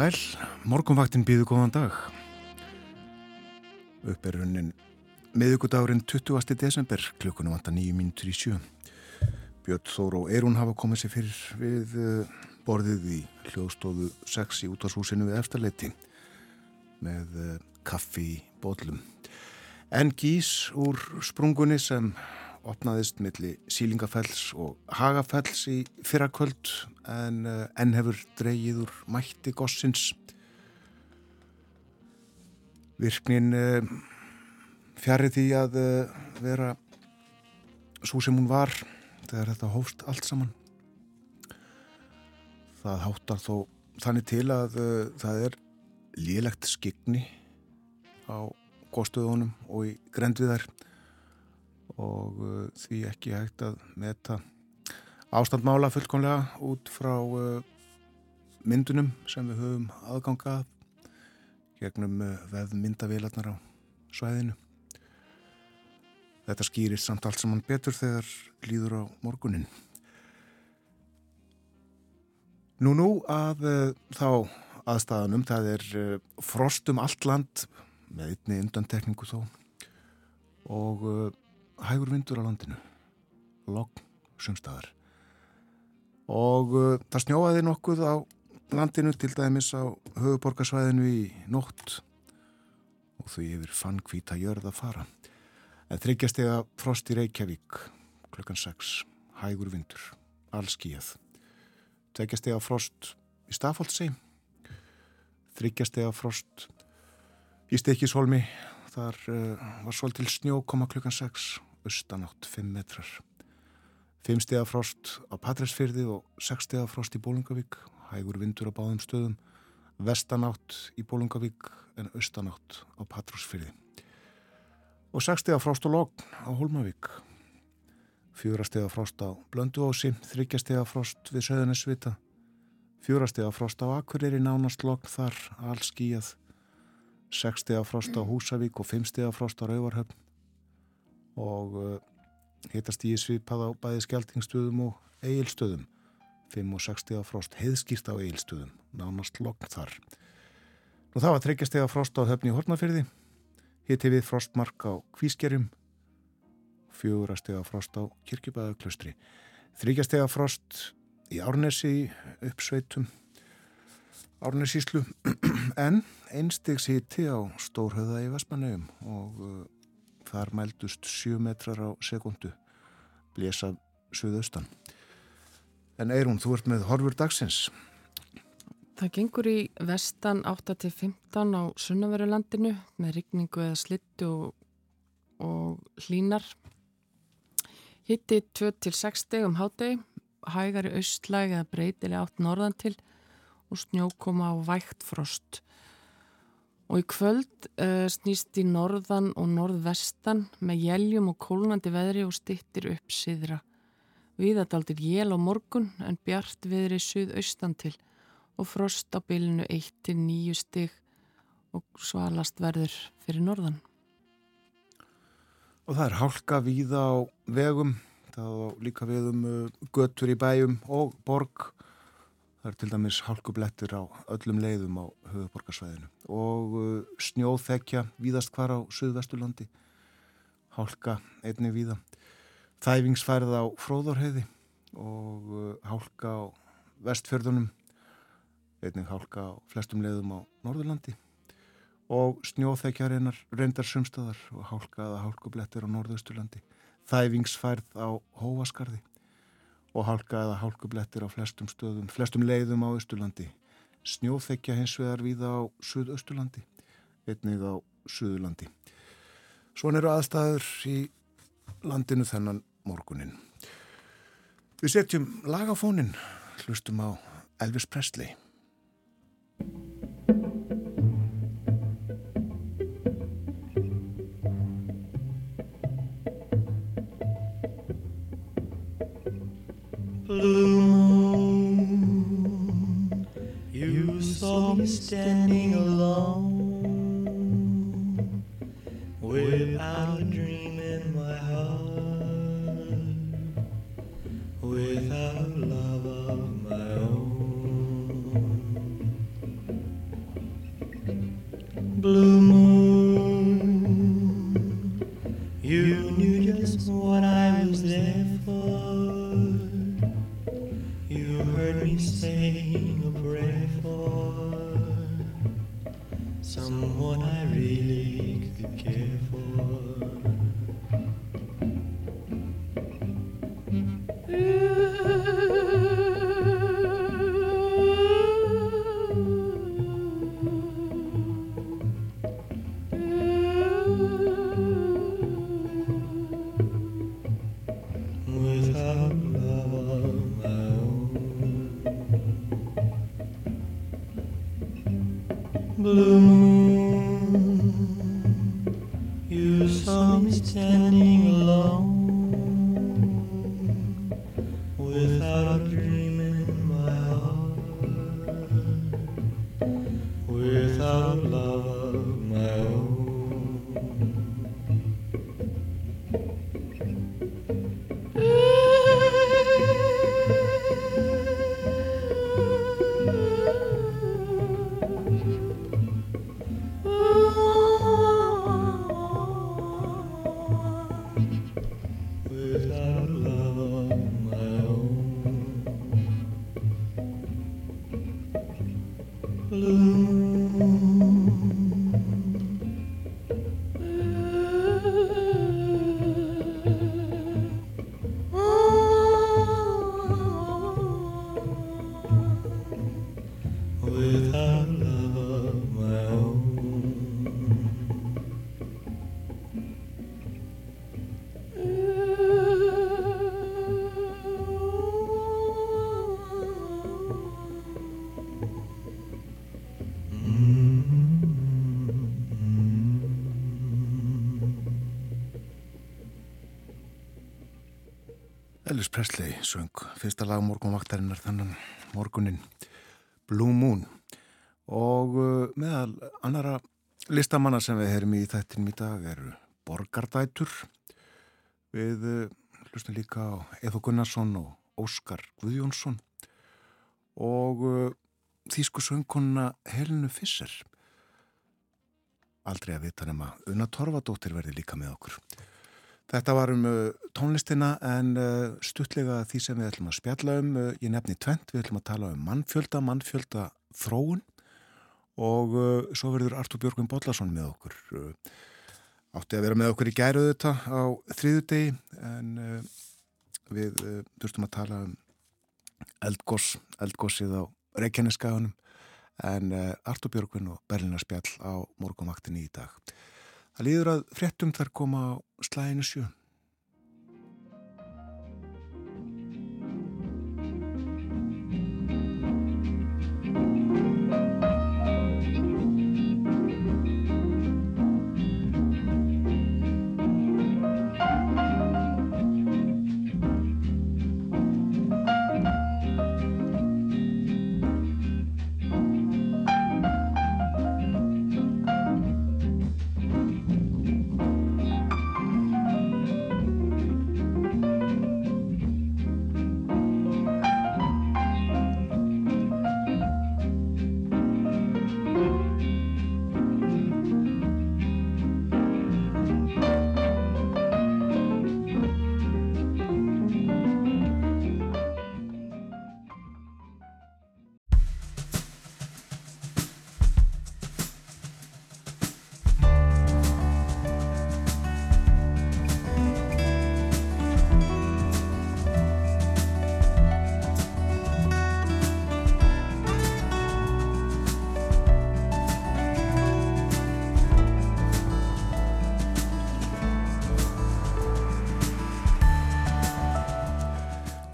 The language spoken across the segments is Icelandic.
sæl, morgunvaktin býðu góðan dag. Upp er raunin miðugudagurinn 20. desember, klukkunum vanta nýju mínutur í sjö. Björn Þór og Eirún hafa komið sér fyrir við uh, borðið í hljóðstóðu 6 í útvarshúsinu við eftirleiti með uh, kaffi í bótlum. En gís úr sprungunni sem opnaðist milli sílingafells og hagafells í fyrrakvöld en uh, enn hefur dreyið úr mætti gossins. Virknin uh, fjarið því að uh, vera svo sem hún var þegar þetta hófst allt saman. Það háttar þó þannig til að það er lílegt skigni á góðstöðunum og í grendviðar og uh, því ekki hægt að meta ástandmála fullkonlega út frá uh, myndunum sem við höfum aðgangað gegnum uh, veð myndavélarnar á svæðinu. Þetta skýrir samt allt saman betur þegar líður á morgunin. Nú nú að þá aðstæðanum það er frostum allt land með einni undantekningu þó og hægur vindur á landinu. Logg sumstaðar. Og uh, það snjóaði nokkuð á landinu til dæmis á höfuborgarsvæðinu í nótt. Og því yfir fann hvita jörð að fara. En þryggjast að frost í Reykjavík klukkan 6 hægur vindur, allskíð þryggjast að frost í Stafóldsei þryggjast að frost í Stekisholmi þar uh, var svolítil snjó koma klukkan 6 austanátt 5 metrar. 5 steg af frost á Patræsfyrði og 6 steg af frost í Bólungavík, hægur vindur á báðum stöðum, vestanátt í Bólungavík en austanátt á Patræsfyrði. Og 6 steg af frost og logn á Holmavík, 4 steg af frost á Blönduósi, 3 steg af frost við Söðunisvita, 4 steg af frost á Akureyri nánast logn þar, all skíjað, 6 steg af frost á Húsavík og 5 steg af frost á Rauvarhöfn og uh, hittast í svipað á bæði skjaldingsstöðum og eigilstöðum 5 og 6 steg af frost heiðskýrt á eigilstöðum, nánast logn þar. Og það var 3 steg af frost á höfni í Hortnafyrði hitti við frostmark á Kvískerjum 4 steg af frost á Kirkjubæðaklaustri 3 steg af frost í Árnesi uppsveitum Árnesíslu en einstegs hitti á Stórhauða í Vestmannaugum og uh, þar mældust 7 metrar á sekundu. Blésa suðaustan. En Eirún, þú ert með horfur dagsins. Það gengur í vestan 8-15 á sunnaverulandinu með rigningu eða slittu og, og hlínar hitti 2-6 steg um hátegi hægari austlæg eða breytilega átt norðan til og snjókoma á vægt frost Og í kvöld uh, snýst í norðan og norðvestan með jæljum og kólnandi veðri og stittir upp siðra. Viðadaldir jél á morgun en bjart viðri suðaustan til og frost á bylunu 1-9 stig og svalast verður fyrir norðan. Og það er hálka víða á vegum, það er líka við um göttur í bæjum og borg Það er til dæmis hálkublettir á öllum leiðum á höfuborgarsvæðinu og uh, snjóþekja víðast hvar á Suðvestulandi, hálka einni víða, þæfingsfærð á Fróðorheiði og uh, hálka á vestfjörðunum, einnig hálka á flestum leiðum á Norðurlandi. Og snjóþekja reyndar sumstaðar og hálkaða hálkublettir á Norðausturlandi, þæfingsfærð á Hóaskarði og hálka eða hálkublettir á flestum stöðum, flestum leiðum á Östurlandi. Snjóþekja hins vegar við á Suðausturlandi, einnig á Suðurlandi. Svon eru aðstæður í landinu þennan morgunin. Við setjum lagafónin, hlustum á Elvis Presley. Blue moon, you saw me standing alone someone I really fyrsta lag morgunvaktarinnar þannan morgunin Blue Moon. Og uh, meðal annara listamanna sem við heyrim í þættinum í dag eru Borgardætur við uh, hlustum líka á Eþó Gunnarsson og Óskar Guðjónsson. Og uh, þýsku söngkonna Helinu Fisser aldrei að vita nema Una Torfadóttir verði líka með okkur Þetta var um uh, tónlistina en uh, stuttlega því sem við ætlum að spjalla um, uh, ég nefni tvent, við ætlum að tala um mannfjölda, mannfjölda þróun og svo verður Artur Björgvin Bodlason með okkur. Átti að vera með okkur í gæru þetta á þriðu degi en við þurftum að tala um eldgoss, eldgossið á Reykjaneskaðunum en Artur Björgvin og Berlina spjall á morgunvaktinni í dag. Það líður að fréttum þar koma á slæðinu sjö.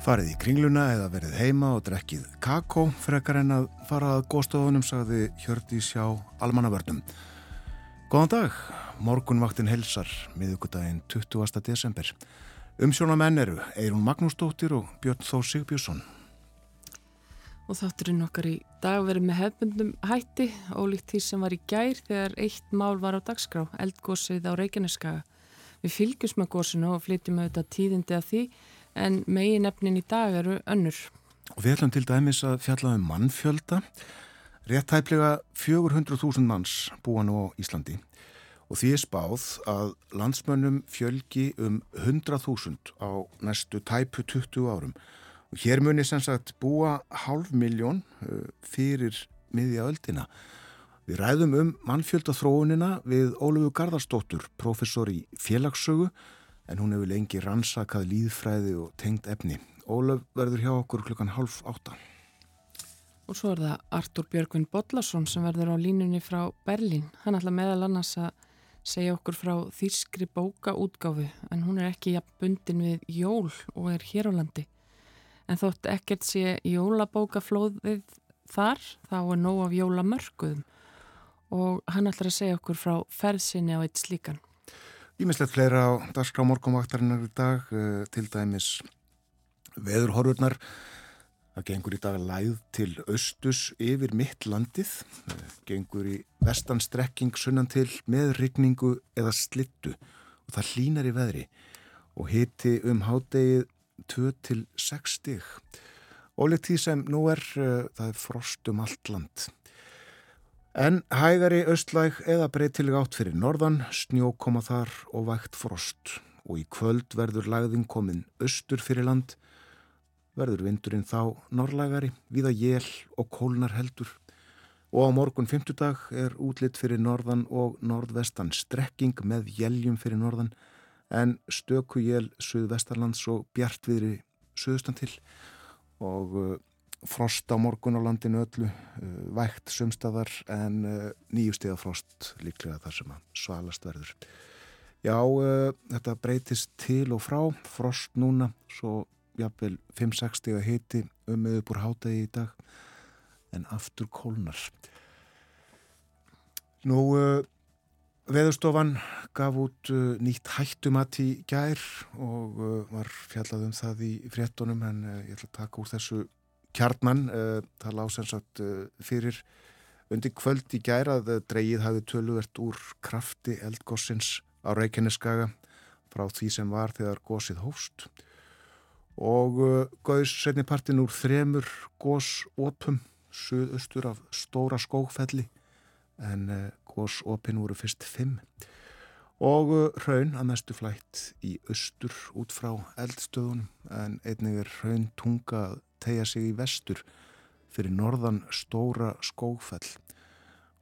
Farið í kringluna eða verið heima og drekkið kakó frekar en að fara að góðstofunum, sagði Hjördi sjá almannavörnum. Góðan dag, morgunvaktin helsar, miðugudaginn 20. desember. Umsjónamenn eru Eirún Magnúsdóttir og Björn Þór Sigbjörnsson. Og þátturinn okkar í dag verið með hefbundum hætti, ólíkt því sem var í gær þegar eitt mál var á dagskrá, eldgósið á Reykjaneskaga. Við fylgjum með gósinu og flytjum auðvitað tíðindi að því en meginefnin í dag eru önnur. Og við ætlum til dæmis að fjalla um mannfjölda. Réttæplega 400.000 manns búa nú á Íslandi og því er spáð að landsmönnum fjölgi um 100.000 á næstu tæpu 20 árum. Og hér munir sem sagt búa halv miljón fyrir miðja öldina. Við ræðum um mannfjöldathróunina við Ólegu Garðarsdóttur, professor í félagssögu en hún hefur lengi rannsakað líðfræði og tengd efni. Ólaf verður hjá okkur klukkan half átta. Og svo er það Artur Björgvin Bodlason sem verður á línunni frá Berlín. Hann ætla meðal annars að segja okkur frá þýrskri bókaútgáfu en hún er ekki jafn bundin við jól og er hér á landi. En þótt ekkert sé jólabókaflóðið þar, þá er nóg af jólamörkuðum og hann ætlar að segja okkur frá ferðsynni á eitt slíkan. Ímislegt fleira á dagskrá morgumvaktarinnar í dag, uh, til dæmis veðurhorfurnar. Það gengur í dag læð til austus yfir mitt landið, uh, gengur í vestanstrekking sunnan til með rigningu eða slittu og það hlínar í veðri og hiti um hádegið 2-6 stig. Ólið tí sem nú er, uh, það er frost um allt land. En hægari austlæg eða breytileg átt fyrir norðan, snjó koma þar og vægt frost. Og í kvöld verður lagðin komin austur fyrir land, verður vindurinn þá norrlægari, viða jél og kólnar heldur. Og á morgun fymtudag er útlitt fyrir norðan og norðvestan strekking með jéljum fyrir norðan. En stöku jél suðvestarlands og bjartviðri suðustan til. Og frost á morgun á landinu öllu, uh, vægt sumstaðar en uh, nýju stiða frost líklega þar sem að svalast verður. Já, uh, þetta breytist til og frá, frost núna, svo jafnvel 5-6 stiga hiti um með upp úr hátegi í dag, en aftur kólnar. Nú, veðurstofan gaf út nýtt hættumat í gær og var fjallað um það í fréttonum en ég ætla að taka úr þessu kjarnan, uh, það lág sem sagt uh, fyrir. Undir kvöld í gærað dreigið hafið töluvert úr krafti eldgossins á Reykjaneskaga frá því sem var þegar gossið hófst. Og gauðs setnipartin úr þremur gossopum suðaustur af stóra skógfelli en gossopin voru fyrst fimm. Og raun að mestu flætt í austur út frá eldstöðunum en einnig er raun tungað tegja sig í vestur fyrir norðan stóra skógfell.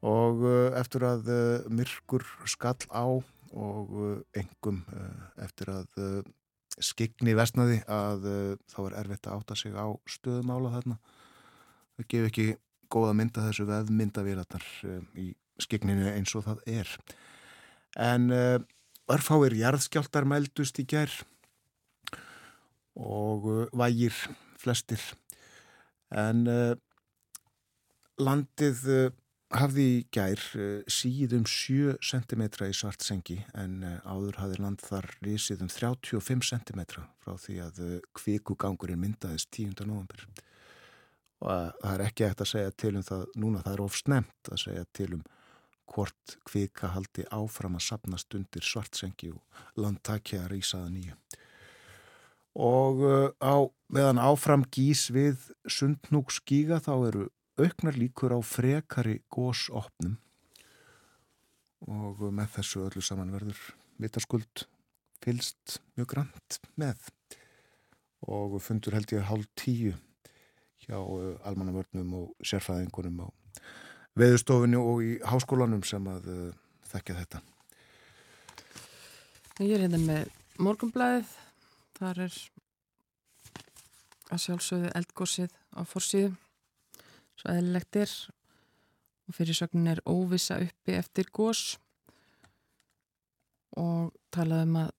Og uh, eftir að uh, myrkur skall á og engum uh, eftir að skigni vestnaði að þá er erfitt að átta sig á stöðumála þarna. Það gef ekki góða mynda þessu veðmyndavílatar í skigninu eins og það er. En örfáir jarðskjáltar mældust í gerð og vægir flestir en uh, landið uh, hafði í gær uh, síðum 7 cm í svartsengi en áður hafði land þar risið um 35 cm frá því að kvikugangurinn myndaðist 10. november og það er ekki eftir að segja til um það núna það er of snemt að segja til um hvort kvika haldi áfram að sapnast undir svartsengi og landtakja að rýsaða nýju og uh, á, meðan áfram gís við sundnúkskíga þá eru auknar líkur á frekari gósopnum og með þessu öllu saman verður vitaskuld fylst mjög grænt með. Og fundur held ég hálf tíu hjá uh, almannavörnum og sérfæðingunum á veðustofinu og í háskólanum sem að uh, þekkja þetta. Ég er hérna með morgumblæðið Þar er að sjálfsögðu eldgósið á fórsíðu svo eðlilegt er og fyrirsögnin er óvisa uppi eftir gós og talaðum að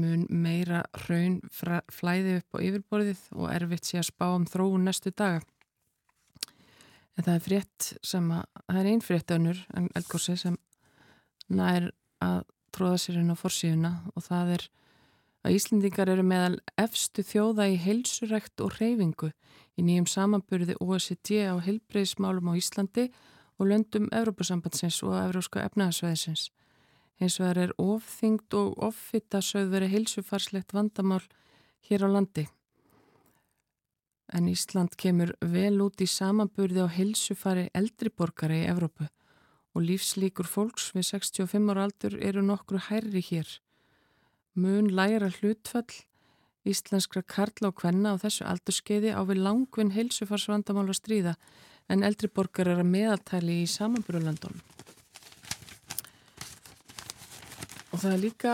mun meira raun flæði upp á yfirborðið og erfitt sé að spá um þróun næstu daga. En það er frétt sem að, það er einn frétt önnur en eldgósi sem nær að tróða sér inn á forsíðuna og það er að Íslendingar eru meðal efstu þjóða í heilsurekt og reyfingu í nýjum samanburði OECD á heilbreyðismálum á Íslandi og löndum Evrópusambandsins og Evrópska efnahagsveðisins. Hins vegar er ofþyngd og offitta sögð verið heilsufarslegt vandamál hér á landi. En Ísland kemur vel út í samanburði á heilsufari eldriborgara í Evrópu og lífslíkur fólks við 65 ára aldur eru nokkru hærri hér. Mun læra hlutfall íslenskra karla og kvenna á þessu aldurskeiði á við langvinn heilsufarsvandamál að stríða en eldriborgar er að meðaltæli í samanburðulandunum. Og það er líka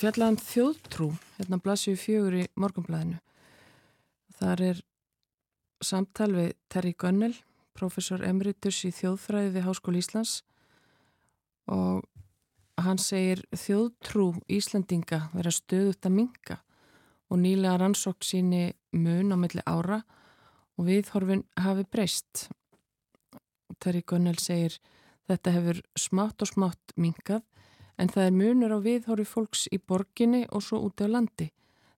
fjallaðan þjóðtrú, hérna blasju fjögur í morgunblæðinu. Þar er samtal við Terri Gönnel, professor emeritus í þjóðfræði við Háskóli Íslands og hann segir þjóðtrú Íslandinga vera stöðut að minga og nýlega rannsók síni mun á milli ára og viðhorfin hafi breyst. Terri Gönnel segir Þetta hefur smátt og smátt minkað en það er munur á viðhóri fólks í borginni og svo út á landi.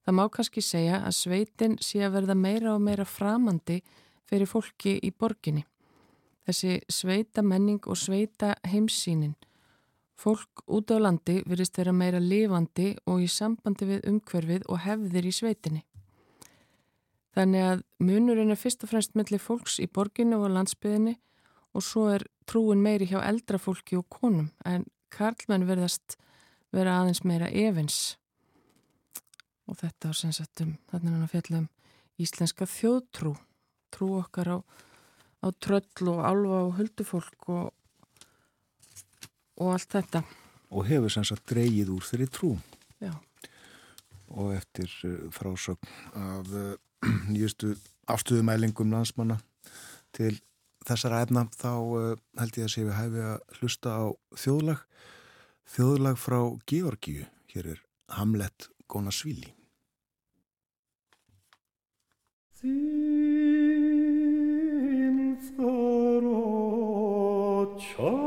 Það má kannski segja að sveitin sé að verða meira og meira framandi fyrir fólki í borginni. Þessi sveita menning og sveita heimsínin. Fólk út á landi verist vera meira lifandi og í sambandi við umhverfið og hefðir í sveitinni. Þannig að munurinn er fyrst og fremst melli fólks í borginni og landsbyðinni og svo er trúin meiri hjá eldra fólki og konum en karlmenn verðast vera aðeins meira evins og þetta var sem sagt um þarna er hann að fjalla um íslenska þjóðtrú trú okkar á, á tröll og alfa og huldufólk og, og allt þetta. Og hefur sem sagt dreyið úr þeirri trú. Já. og eftir uh, frásögn af uh, nýjustu afstöðumælingum landsmanna til þessara efna þá uh, held ég að sé við hæfi að hlusta á þjóðlag. Þjóðlag frá Georgíu. Hér er Hamlet Gónasvíli. Þín þar og tjámafjara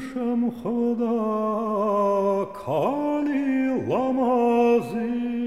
Shem Chavada Kani Lamazi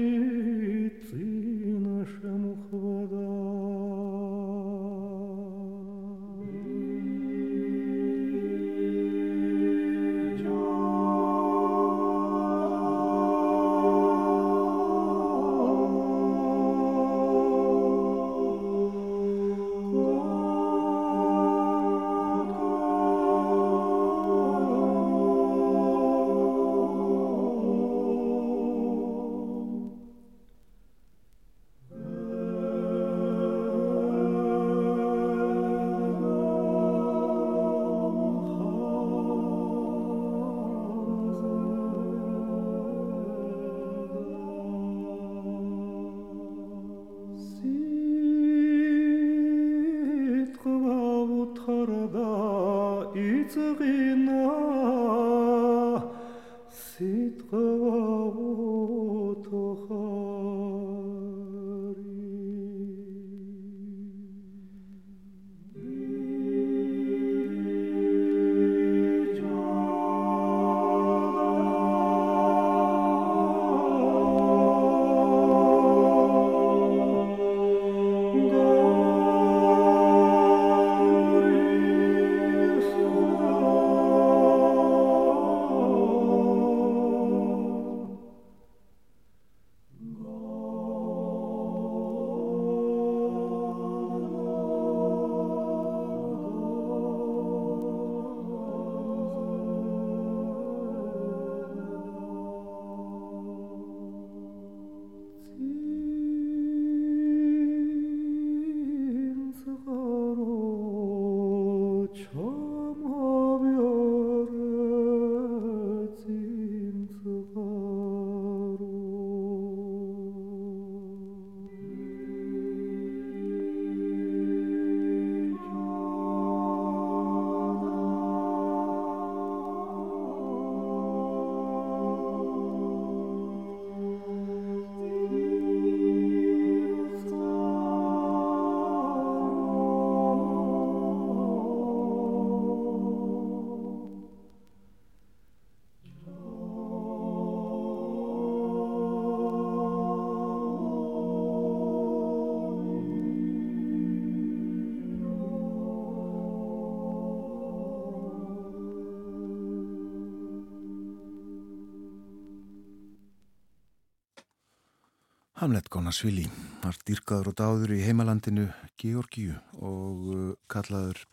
Gónasvili var dýrkaður og dáður í heimalandinu Georgíu og uh, kallaður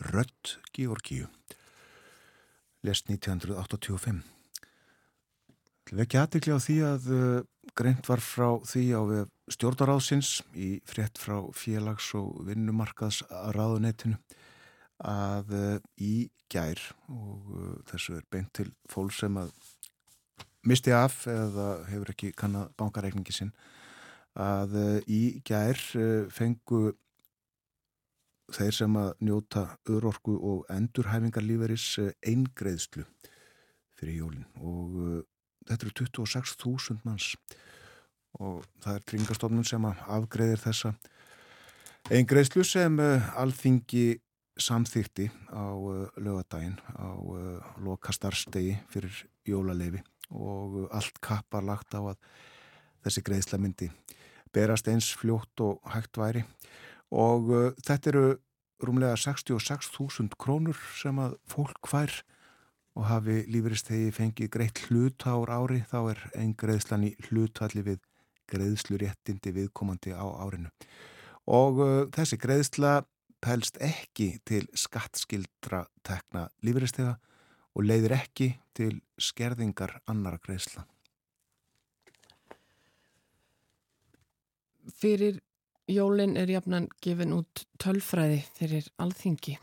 Rött Georgíu. Lest 1985 Vekki aðtikli á því að uh, greint var frá því á stjórnaráðsins í frétt frá félags- og vinnumarkaðs ráðunetinu að uh, í gær og þessu er beint til fólk sem að misti af eða hefur ekki kannad bankareikningi sinn að uh, í gær uh, fengu þeir sem að njóta örorku og endurhæfingarlíferis uh, eingreðslu fyrir jólinn og þetta eru 26.000 manns. Og það er tringastofnun sem að afgreðir þessa eingreðslu sem alþingi samþýtti á lögadaginn á lokastarstegi fyrir jólaleifi og allt kappar lagt á að þessi greiðsla myndi berast eins fljótt og hægt væri. Og uh, þetta eru rúmlega 66.000 krónur sem að fólk fær. Og hafi lífuristegi fengið greitt hlut ár ári þá er einn greiðslan í hlutvalli við greiðsluréttindi viðkomandi á árinu. Og uh, þessi greiðsla pelst ekki til skattskildra tekna lífuristega og leiðir ekki til skerðingar annara greiðsla. Fyrir jólinn er jafnan gefin út tölfræði fyrir alþingi.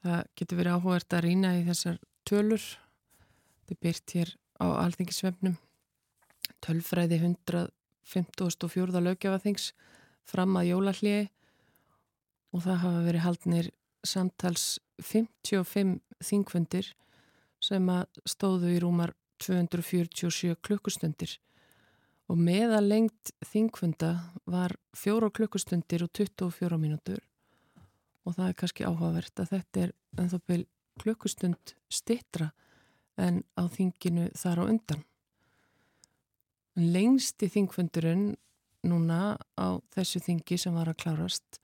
Það getur verið áhugavert að rýna í þessar tölur. Þetta er byrt hér á alþingisvefnum. Tölfræði 154. lögjafaþings fram að jólalliði og það hafa verið haldnir samtals 55 þingfundir sem að stóðu í rúmar 247 klukkustundir og meða lengt þingfunda var fjóra klukkustundir og 24 mínútur og það er kannski áhugavert að þetta er ennþá byrj klukkustund stittra en á þinginu þar á undan. Lengst í þingfundurinn núna á þessu þingi sem var að klárast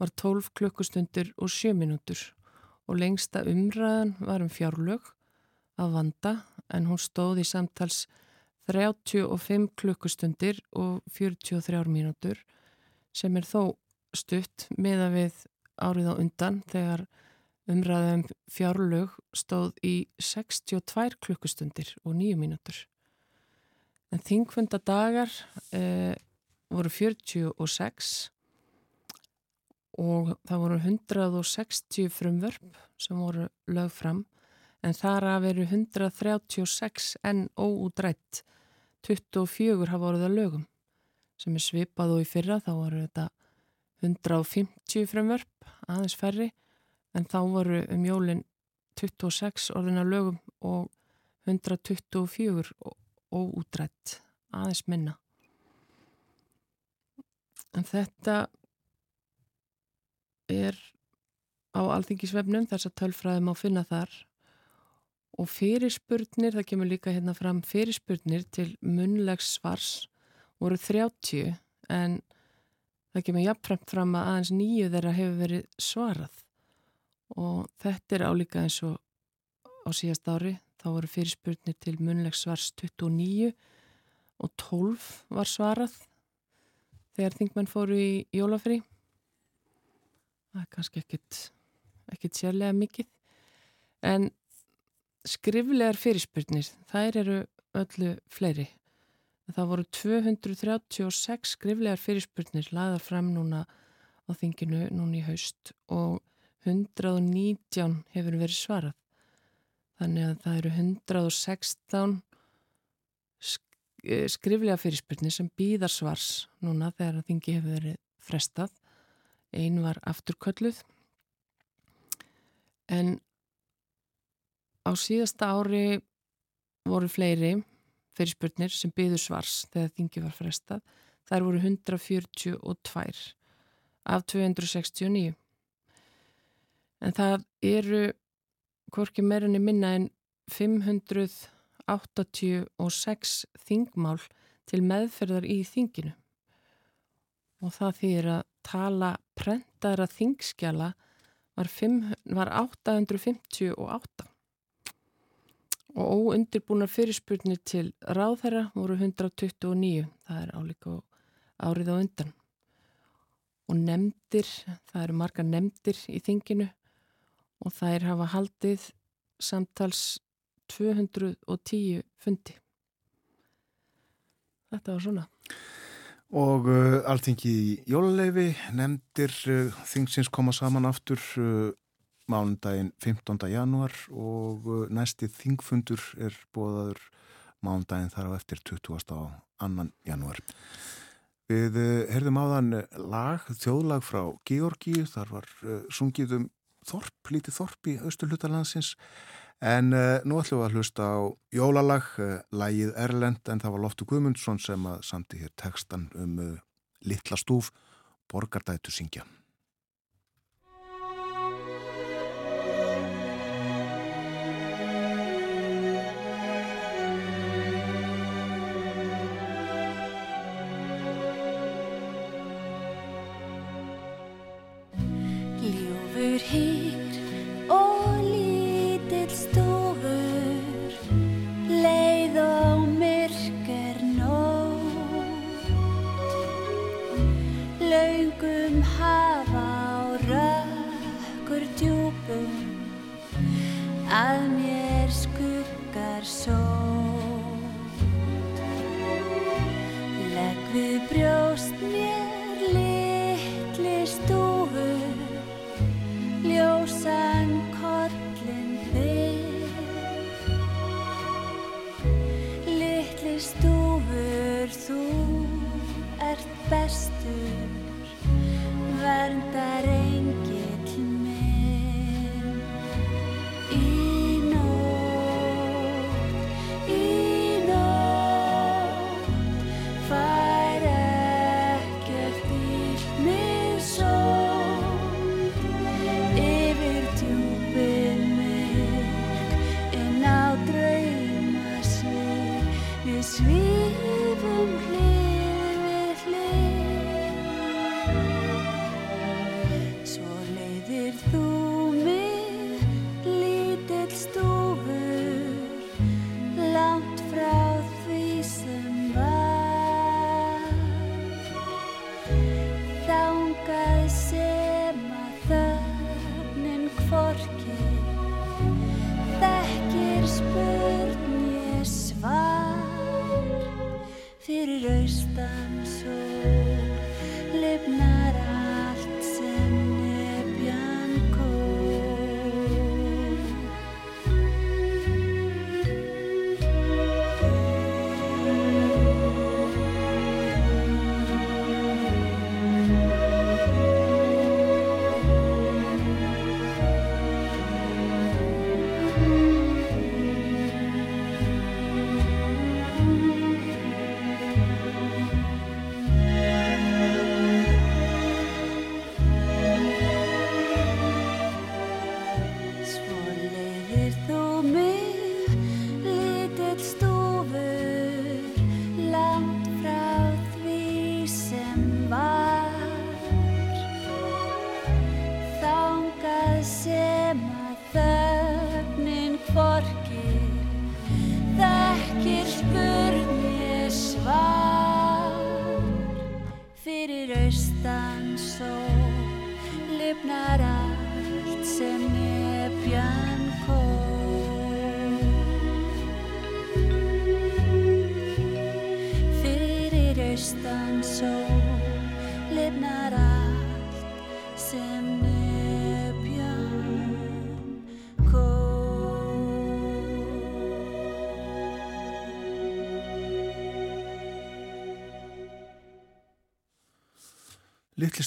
var 12 klukkustundir og 7 minútur og lengsta umræðan var um fjárlög að vanda en hún stóð í samtals 35 klukkustundir og 43 mínútur sem er þó stutt meða við árið á undan þegar umræðum fjárlög stóð í 62 klukkustundir og 9 mínútur. En þingfundadagar eh, voru 46 og það voru 160 frumvörp sem voru lögð fram en þar að veru 136 enn óúdrætt 24 hafa voruð að lögum. Sem er svipað og í fyrra þá voru þetta 150 frumvörp aðeins færri en þá voru um jólinn 26 orðin að lögum og 124 óúdrætt aðeins minna. En þetta er á alþingisvefnum þess að tölfræði má finna þar og fyrirspurnir, það kemur líka hérna fram fyrirspurnir til munlegs svars voru 30 en það kemur jafnframt fram að aðeins nýju þeirra hefur verið svarað. Og þetta er álíka eins og á síðast ári. Þá voru fyrirspurnir til munlegs svars 29 og 12 var svarað þegar þingmenn fóru í jólafri það er kannski ekkit, ekkit sérlega mikið. En skriflegar fyrirspurnir þær eru öllu fleiri. Það voru 236 skriflegar fyrirspurnir laðar fram núna á þinginu núna í haust og 119 hefur verið svarað. Þannig að það eru 116 eh, skriflega fyrirspurnir sem býðar svars núna þegar þingi hefur verið frestað. Einn var afturkölluð. En á síðasta ári voru fleiri fyrirspurnir sem byður svars þegar þingi var frestað. Þær voru 142 af 269. En það eru hvorki meirinni minna en 586 þingmál til meðferðar í þinginu. Og það þýðir að tala prentaðra þingskjala var, var 858 og óundirbúnar fyrirspurnir til ráðherra voru 129, það er álíka árið á undan. Og nefndir, það eru marga nefndir í þinginu og þær hafa haldið samtals 210 fundi. Þetta var svona. Og uh, alltingi í jóluleifi nefndir uh, þingsins koma saman aftur uh, mánundaginn 15. janúar og uh, næsti þingfundur er bóðaður mánundaginn þar á eftir 20. á annan janúar. Við uh, heyrðum áðan lag, þjóðlag frá Georgi, þar var uh, sungið um Þorp, lítið Þorp í austurlutalandsins en nú ætlum við að hlusta á jólalag, lagið Erlend en það var Loftur Guðmundsson sem að samti hér textan um Littla stúf, Borgardætu syngja. He. hear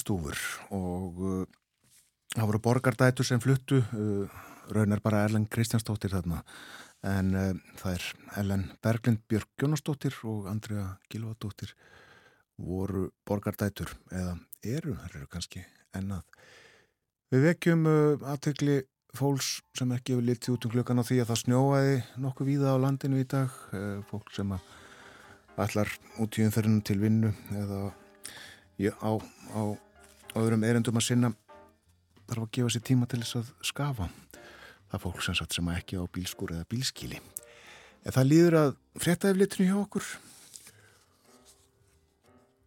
stúfur og uh, það voru borgardætur sem fluttu, uh, raunar bara Erlen Kristjánsdóttir þarna en uh, það er Ellen Berglind Björk Jónasdóttir og Andrea Gilvadóttir voru borgardætur eða eru, það eru kannski ennað. Við vekjum aðtegli fólks sem ekki hefur litið út um klukkan á því að það snjóaði nokkuð víða á landinu í dag, fólk sem að allar út í umferðinu til vinnu eða já, á, á öðrum erendum að sinna þarf að gefa sér tíma til þess að skafa það fólk sem, sagt, sem ekki á bílskur eða bílskíli En það líður að fréttaeflitinu hjá okkur.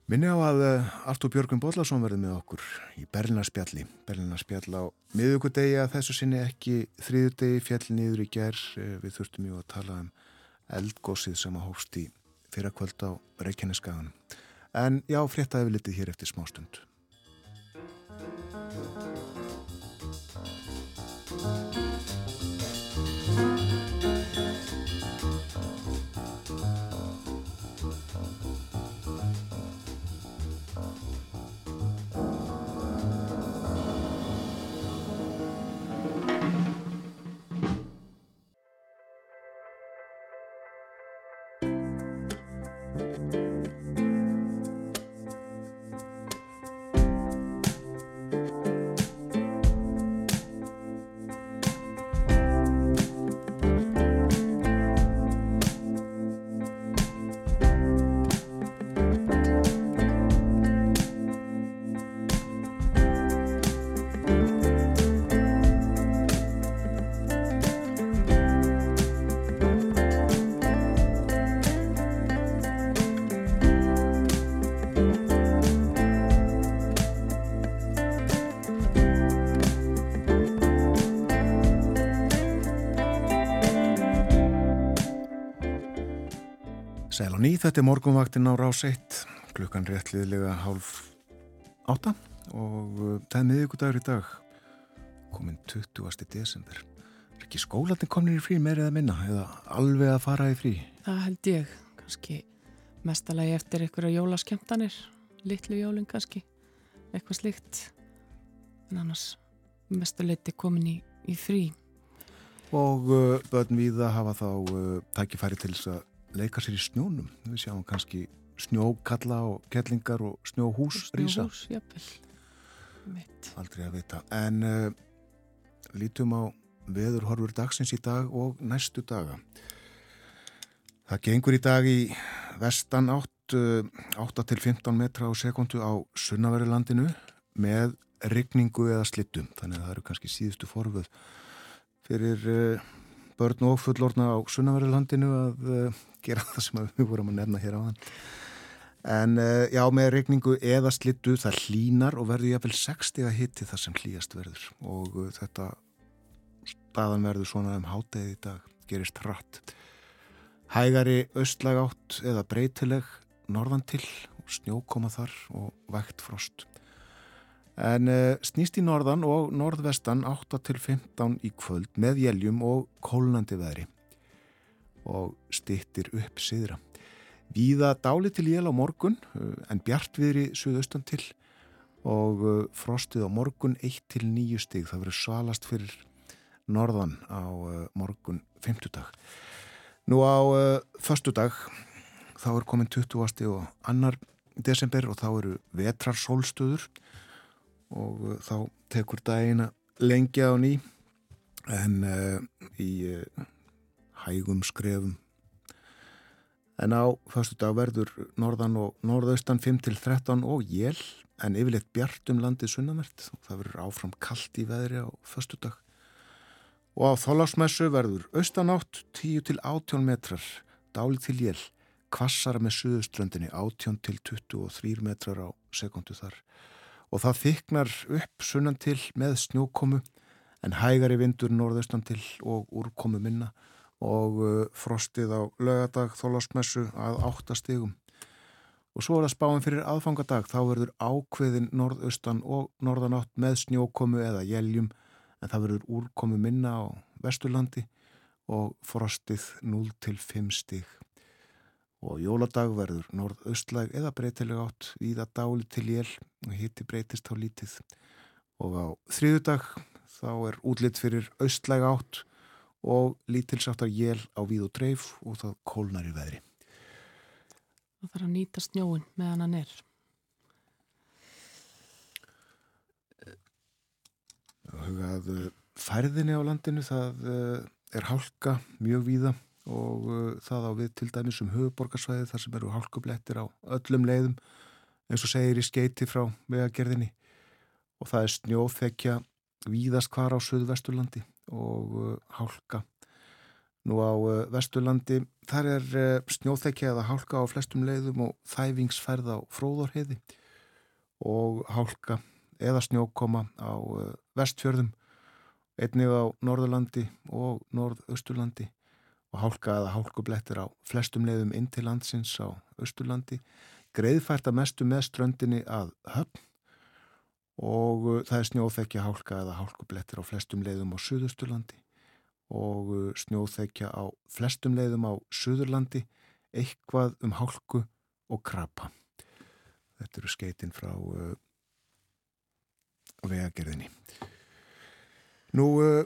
Minni á að eh, Artur Björgum Bóllarsson verði með okkur í Berlinarspjalli. Berlinarspjall á miðugudegi að þessu sinni ekki þriðudegi fjall niður í ger. Eh, við þurftum jú að tala um eldgósið sem að hófst í fyrrakvöld á Reykjaneskaganum. En já, fréttaeflitið hér eftir smástund. Og ný, þetta er morgunvaktin á rás 1, klukkan réttliðlega hálf átta og uh, það er miðugudagur í dag, komin 20. desember. Er ekki skólatin komin í frí meira eða minna eða alveg að fara í frí? Það held ég, kannski mestalagi eftir einhverja jólaskemtanir, litlu jólinn kannski, eitthvað slíkt, en annars mestuleiti komin í, í frí. Og uh, börn við að hafa þá uh, tækifæri til þess að leika sér í snjónum. Við sjáum kannski snjókalla og kettlingar og snjóhús. Mitt. Aldrei að vita. En uh, lítum á veðurhorfur dagsins í dag og næstu daga. Það gengur í dag í vestan átt, uh, 8 til 15 metra á sekundu á Sunnaverilandinu með rigningu eða slittum. Þannig að það eru kannski síðustu forföð fyrir uh, börn og fullorna á Sunnaverilandinu að uh, gera það sem við vorum að nefna hér á hann. En uh, já, með regningu eða slittu það hlínar og verður jáfnvel 60 að hitti það sem hlýjast verður og uh, þetta staðan verður svona um hátegi í dag, gerist hratt. Hægari austlæg átt eða breytileg norðan til snjókoma þar og vægt frost. En uh, snýst í norðan og norðvestan 8 til 15 í kvöld með jæljum og kólnandi veðri og stittir upp siðra. Víða dáli til jél á morgun uh, en bjartviðri suðaustan til og uh, frostið á morgun 1 til 9 stig. Það verður svalast fyrir norðan á morgun 50 dag. Nú á förstu dag þá er komin 20. og annar desember og þá eru vetrarsólstöður og uh, þá tekur dagina lengja á ný. En uh, í uh, hægum skrefum. En á fyrstu dag verður norðan og norðaustan 5-13 og jél en yfirleitt bjart um landið sunnamert og það verður áfram kallt í veðri á fyrstu dag og á þólasmessu verður austanátt 10-18 metrar dáli til jél kvassara með suðuströndinni 18-23 metrar á sekundu þar og það þyknar upp sunnan til með snjókomu en hægari vindur norðaustan til og úrkomu minna og uh, frostið á lögadag þólasmessu að 8 stigum. Og svo er það spáin fyrir aðfangadag, þá verður ákveðin norðaustan og norðanátt með snjókomu eða jæljum en það verður úrkomu minna á vesturlandi og frostið 0 til 5 stig. Og jóladag verður norðaustlæg eða breytileg átt víða dáli til jél og hitti breytist á lítið. Og á þriðudag þá er útlitt fyrir austlæg átt og lítilsáttar jél á víð og dreif og það kólnar í veðri. Það þarf að nýta snjóin meðan hann er. Hugað færðinni á landinu það eh, er hálka mjög víða og uh, það á við til dæmis um höfuborgarsvæði þar sem eru hálkublettir á öllum leiðum eins og segir í skeiti frá vegagerðinni. Og það er snjóþekja víðast hvar á Suðvesturlandi og uh, hálka Nú á uh, Vesturlandi, þar er snjóþekja eða hálka á flestum leiðum og þæfingsferð á fróðorheiði og hálka eða snjókoma á vestfjörðum, einnig á Norðurlandi og Norðausturlandi og hálka eða hálkublettir á flestum leiðum inn til landsins á Östurlandi, greiðfært að mestu með ströndinni að höfn og uh, það er snjóþekja hálka eða hálkublettir á flestum leiðum á Suðusturlandi og uh, snjóþekja á flestum leiðum á Suðurlandi, eitthvað um hálku og krapa. Þetta eru skeitin frá uh, vegagerðinni. Nú, uh,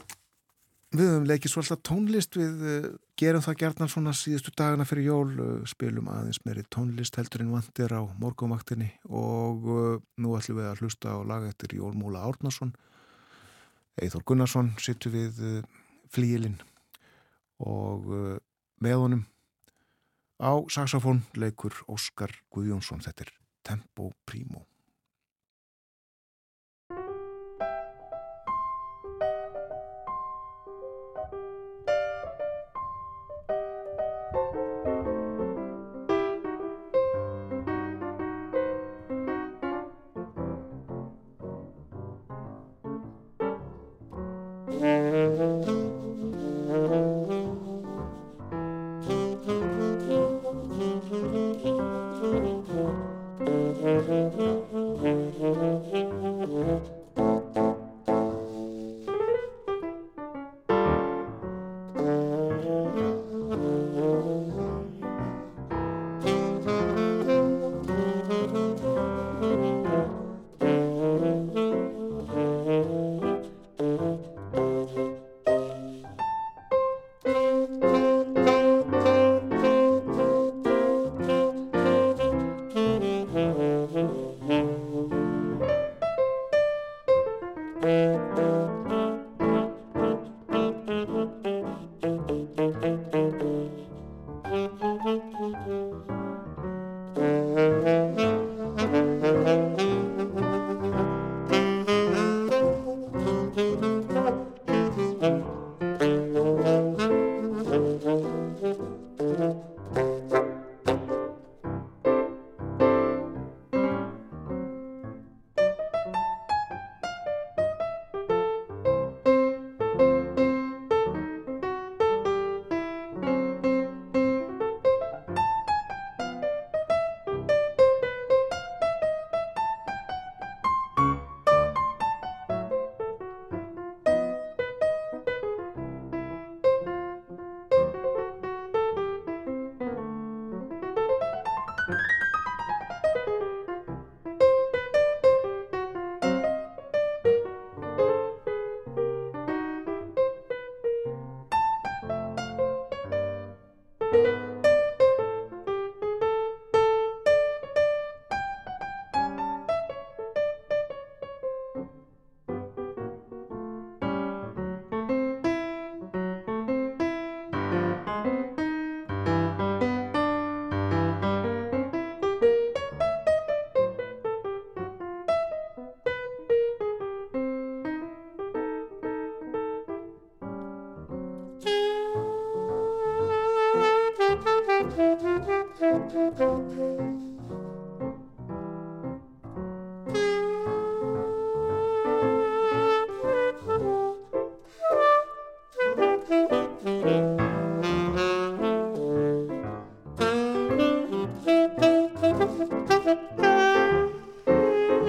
við höfum leikið svolítið tónlist, við uh, gerum það gerðan svona síðustu dagana fyrir jól, uh, spilum aðeins meiri tónlist heldur en vandir á morgumaktinni og uh, nú ætlum við að hlusta á laga eftir Jólmúla Árnason. Eithor Gunnarsson sittur við flíilinn og með honum á saxofón leikur Óskar Guðjónsson, þetta er Tempo Primo.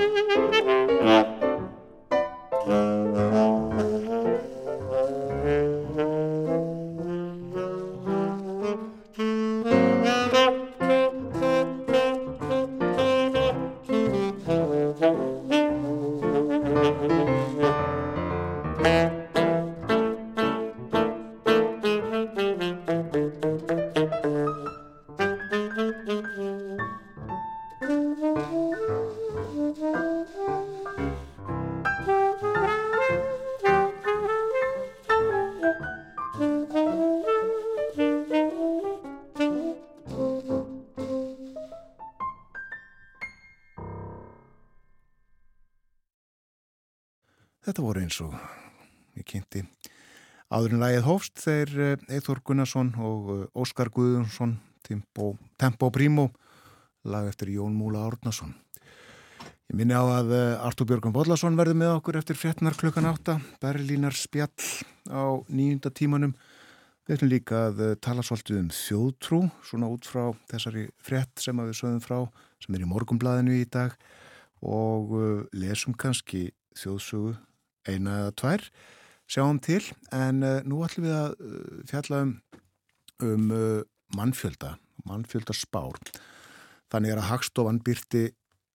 Þetta eins og ég kynnti. Áðurinn lagið hófst þeir Eithor Gunnarsson og Óskar Guðunsson Tempo, Tempo Primo lag eftir Jón Múla Árnason. Ég minni á að Artur Björgum Bodlason verði með okkur eftir fréttnar klukkan átta. Berlínar spjall á nýjunda tímanum. Við ætlum líka að tala svolítið um þjóðtrú, svona út frá þessari frétt sem við sögum frá, sem er í morgumblaðinu í dag. Og lesum kannski þjóðsögu eina eða tvær, sjáum til, en nú ætlum við að fjalla um, um mannfjölda, mannfjölda spár. Þannig er að Hagstofan byrti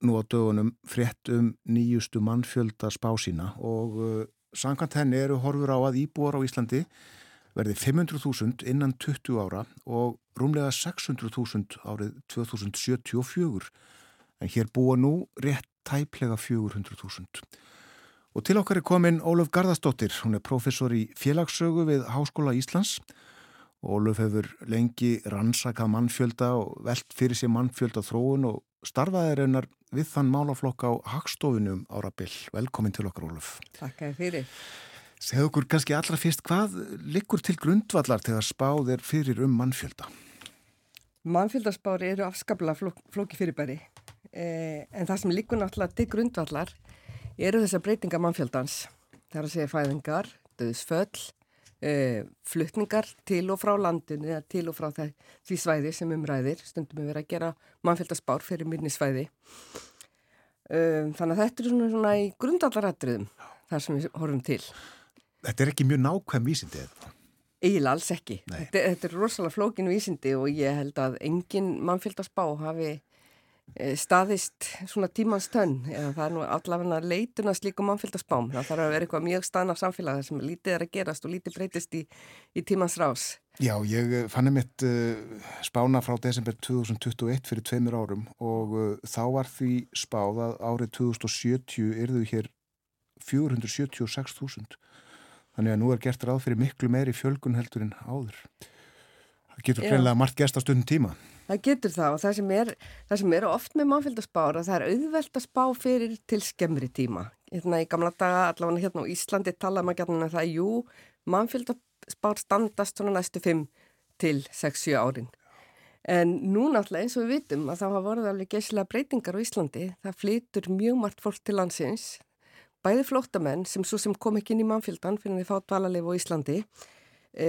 nú á dögunum frétt um nýjustu mannfjölda spá sína og uh, samkvæmt henni eru horfur á að íbúar á Íslandi verði 500.000 innan 20 ára og rúmlega 600.000 árið 2074 en hér búa nú rétt tæplega 400.000. Og til okkar er komin Óluf Garðarsdóttir, hún er professor í félagssögu við Háskóla Íslands Óluf hefur lengi rannsakað mannfjölda og velt fyrir sér mannfjölda þróun og starfaði reynar við þann málaflokk á Hagstofunum ára byll. Velkomin til okkar Óluf. Takk fyrir. Segðu okkur kannski allra fyrst, hvað liggur til grundvallar þegar spáð er fyrir um mannfjölda? Mannfjöldaspári eru afskaplega flók, flóki fyrirbæri eh, en það sem liggur náttúrulega til grundvallar eru þessar breytinga mannfjöldans. Það er að segja fæðingar, döðsföll, eh, flutningar til og frá landinu eða til og frá það, því svæði sem umræðir. Stundum við verið að gera mannfjöldaspár fyrir minni svæði. Eh, þannig að þetta er svona, svona í grundvallaratriðum þar sem við horfum til. Þetta er ekki mjög nákvæm vísindi eða? Egil alls ekki. Þetta, þetta er rosalega flókin vísindi og ég held að engin mannfjöldaspá hafi staðist svona tímans tönn eða það er nú allavega leituna slíkum mannfjöldaspám. Það þarf að vera eitthvað mjög staðna samfélag sem lítið er að gerast og lítið breytist í, í tímans rás. Já, ég fann einmitt uh, spána frá desember 2021 fyrir tveimur árum og uh, þá var því spáð að árið 2070 erðu hér 476.000 Þannig að nú er gert ráð fyrir miklu meiri fjölgun heldur en áður. Það getur greinlega margt gest á stundum tíma. Það getur það og það sem er, það sem er oft með mannfjöldaspára það er auðvelt að spá fyrir til skemmri tíma. Hérna í gamla daga, allavega hérna á Íslandi talaðum að gætna það, jú, mannfjöldaspár standast svona næstu 5 til 6-7 árin. En nú náttúrulega eins og við vitum að það hafa voruð alveg geysilega breytingar á Íslandi. Það flytur mjög margt fólk til landsins bæði flóttamenn sem svo sem kom ekki inn í mannfjöldan fyrir því fá dvalarleif á Íslandi e,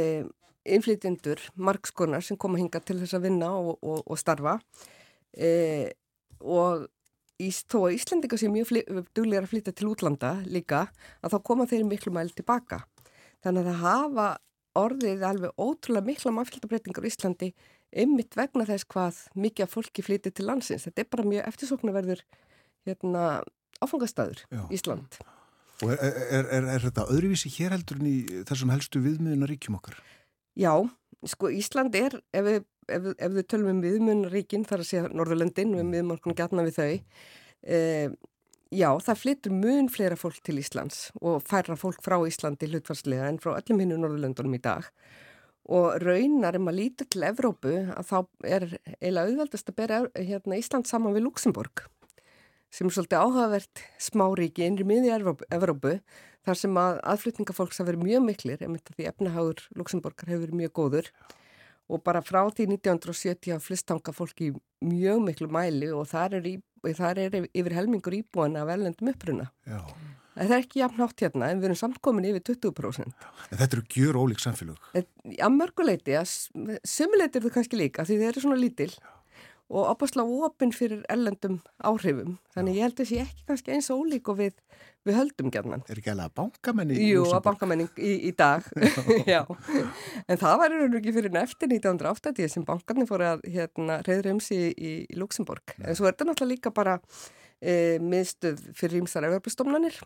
innflytjendur, margskonar sem koma hinga til þess að vinna og, og, og starfa e, og ís, þó að Íslandika sé mjög duglegar að flytja til útlanda líka að þá koma þeir miklu mæl tilbaka þannig að það hafa orðið alveg ótrúlega mikla mannfjöldabreitingar í Íslandi ymmit vegna þess hvað mikið af fólki flytið til landsins þetta er bara mjög eftirsóknarverður hérna áfangastæður Ísland. Og er, er, er, er þetta öðruvísi hér heldur en í þessum helstu viðmiðunaríkjum okkar? Já, sko Ísland er, ef við, ef, ef við tölum um viðmiðunaríkin, þar að segja Norðurlöndin, við miðmorgunum gætna við þau, e, já, það flyttur mun fleira fólk til Íslands og færra fólk frá Íslandi hlutvarslega en frá öllum hinnu Norðurlöndunum í dag. Og raunar um að líta til Evrópu að þá er eiginlega auðveldast að bera hérna, Ísland saman við Luxemburg sem er svolítið áhugavert smáríki innri miði Evrópu þar sem að aðflutningafólks hafa verið mjög miklir ef þetta því efnahagur Luxemburgar hefur verið mjög góður og bara frá því 1970 hafa flistanga fólki mjög miklu mæli og þar er, í, þar er yfir helmingur íbúana af ellendum uppruna. Já. Það er ekki jafn nátt hérna en við erum samt komin yfir 20%. En þetta eru gjur ólík samfélög? Já, mörguleiti. Sumuleiti eru þau kannski líka því þeir eru svona lítil. Já og opaslega opinn fyrir ellendum áhrifum. Þannig Já. ég held þessi ekki kannski eins og ólík og við, við höldum gerðan. Er ekki alveg að bankamenning? Jú, að bankamenning í, í dag. Já. En það var einhvern veginn fyrir eftir 1980 sem bankarnir fóru að hérna, reyðra um sig í, í Luxemburg. Já. En svo er þetta náttúrulega líka bara e, miðstöð fyrir ímsar auðvarbjörnstomnanir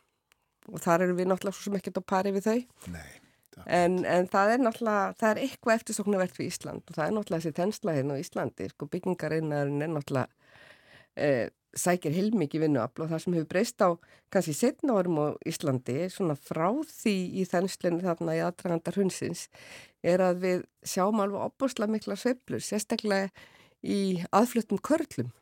og þar eru við náttúrulega svo sem ekkert á pari við þau. Nei. En, en það er náttúrulega, það er eitthvað eftirsoknavert fyrir Ísland og það er náttúrulega þessi tennslaðin á Íslandi, sko byggingareinarinn er náttúrulega e, sækir heilmikið vinnuafl og það sem hefur breyst á kannski setna árum á Íslandi, svona frá því í þennslinu þarna í aðdragandar hunsins, er að við sjáum alveg opbúrslega mikla sveplur, sérstaklega í aðfluttum körlum.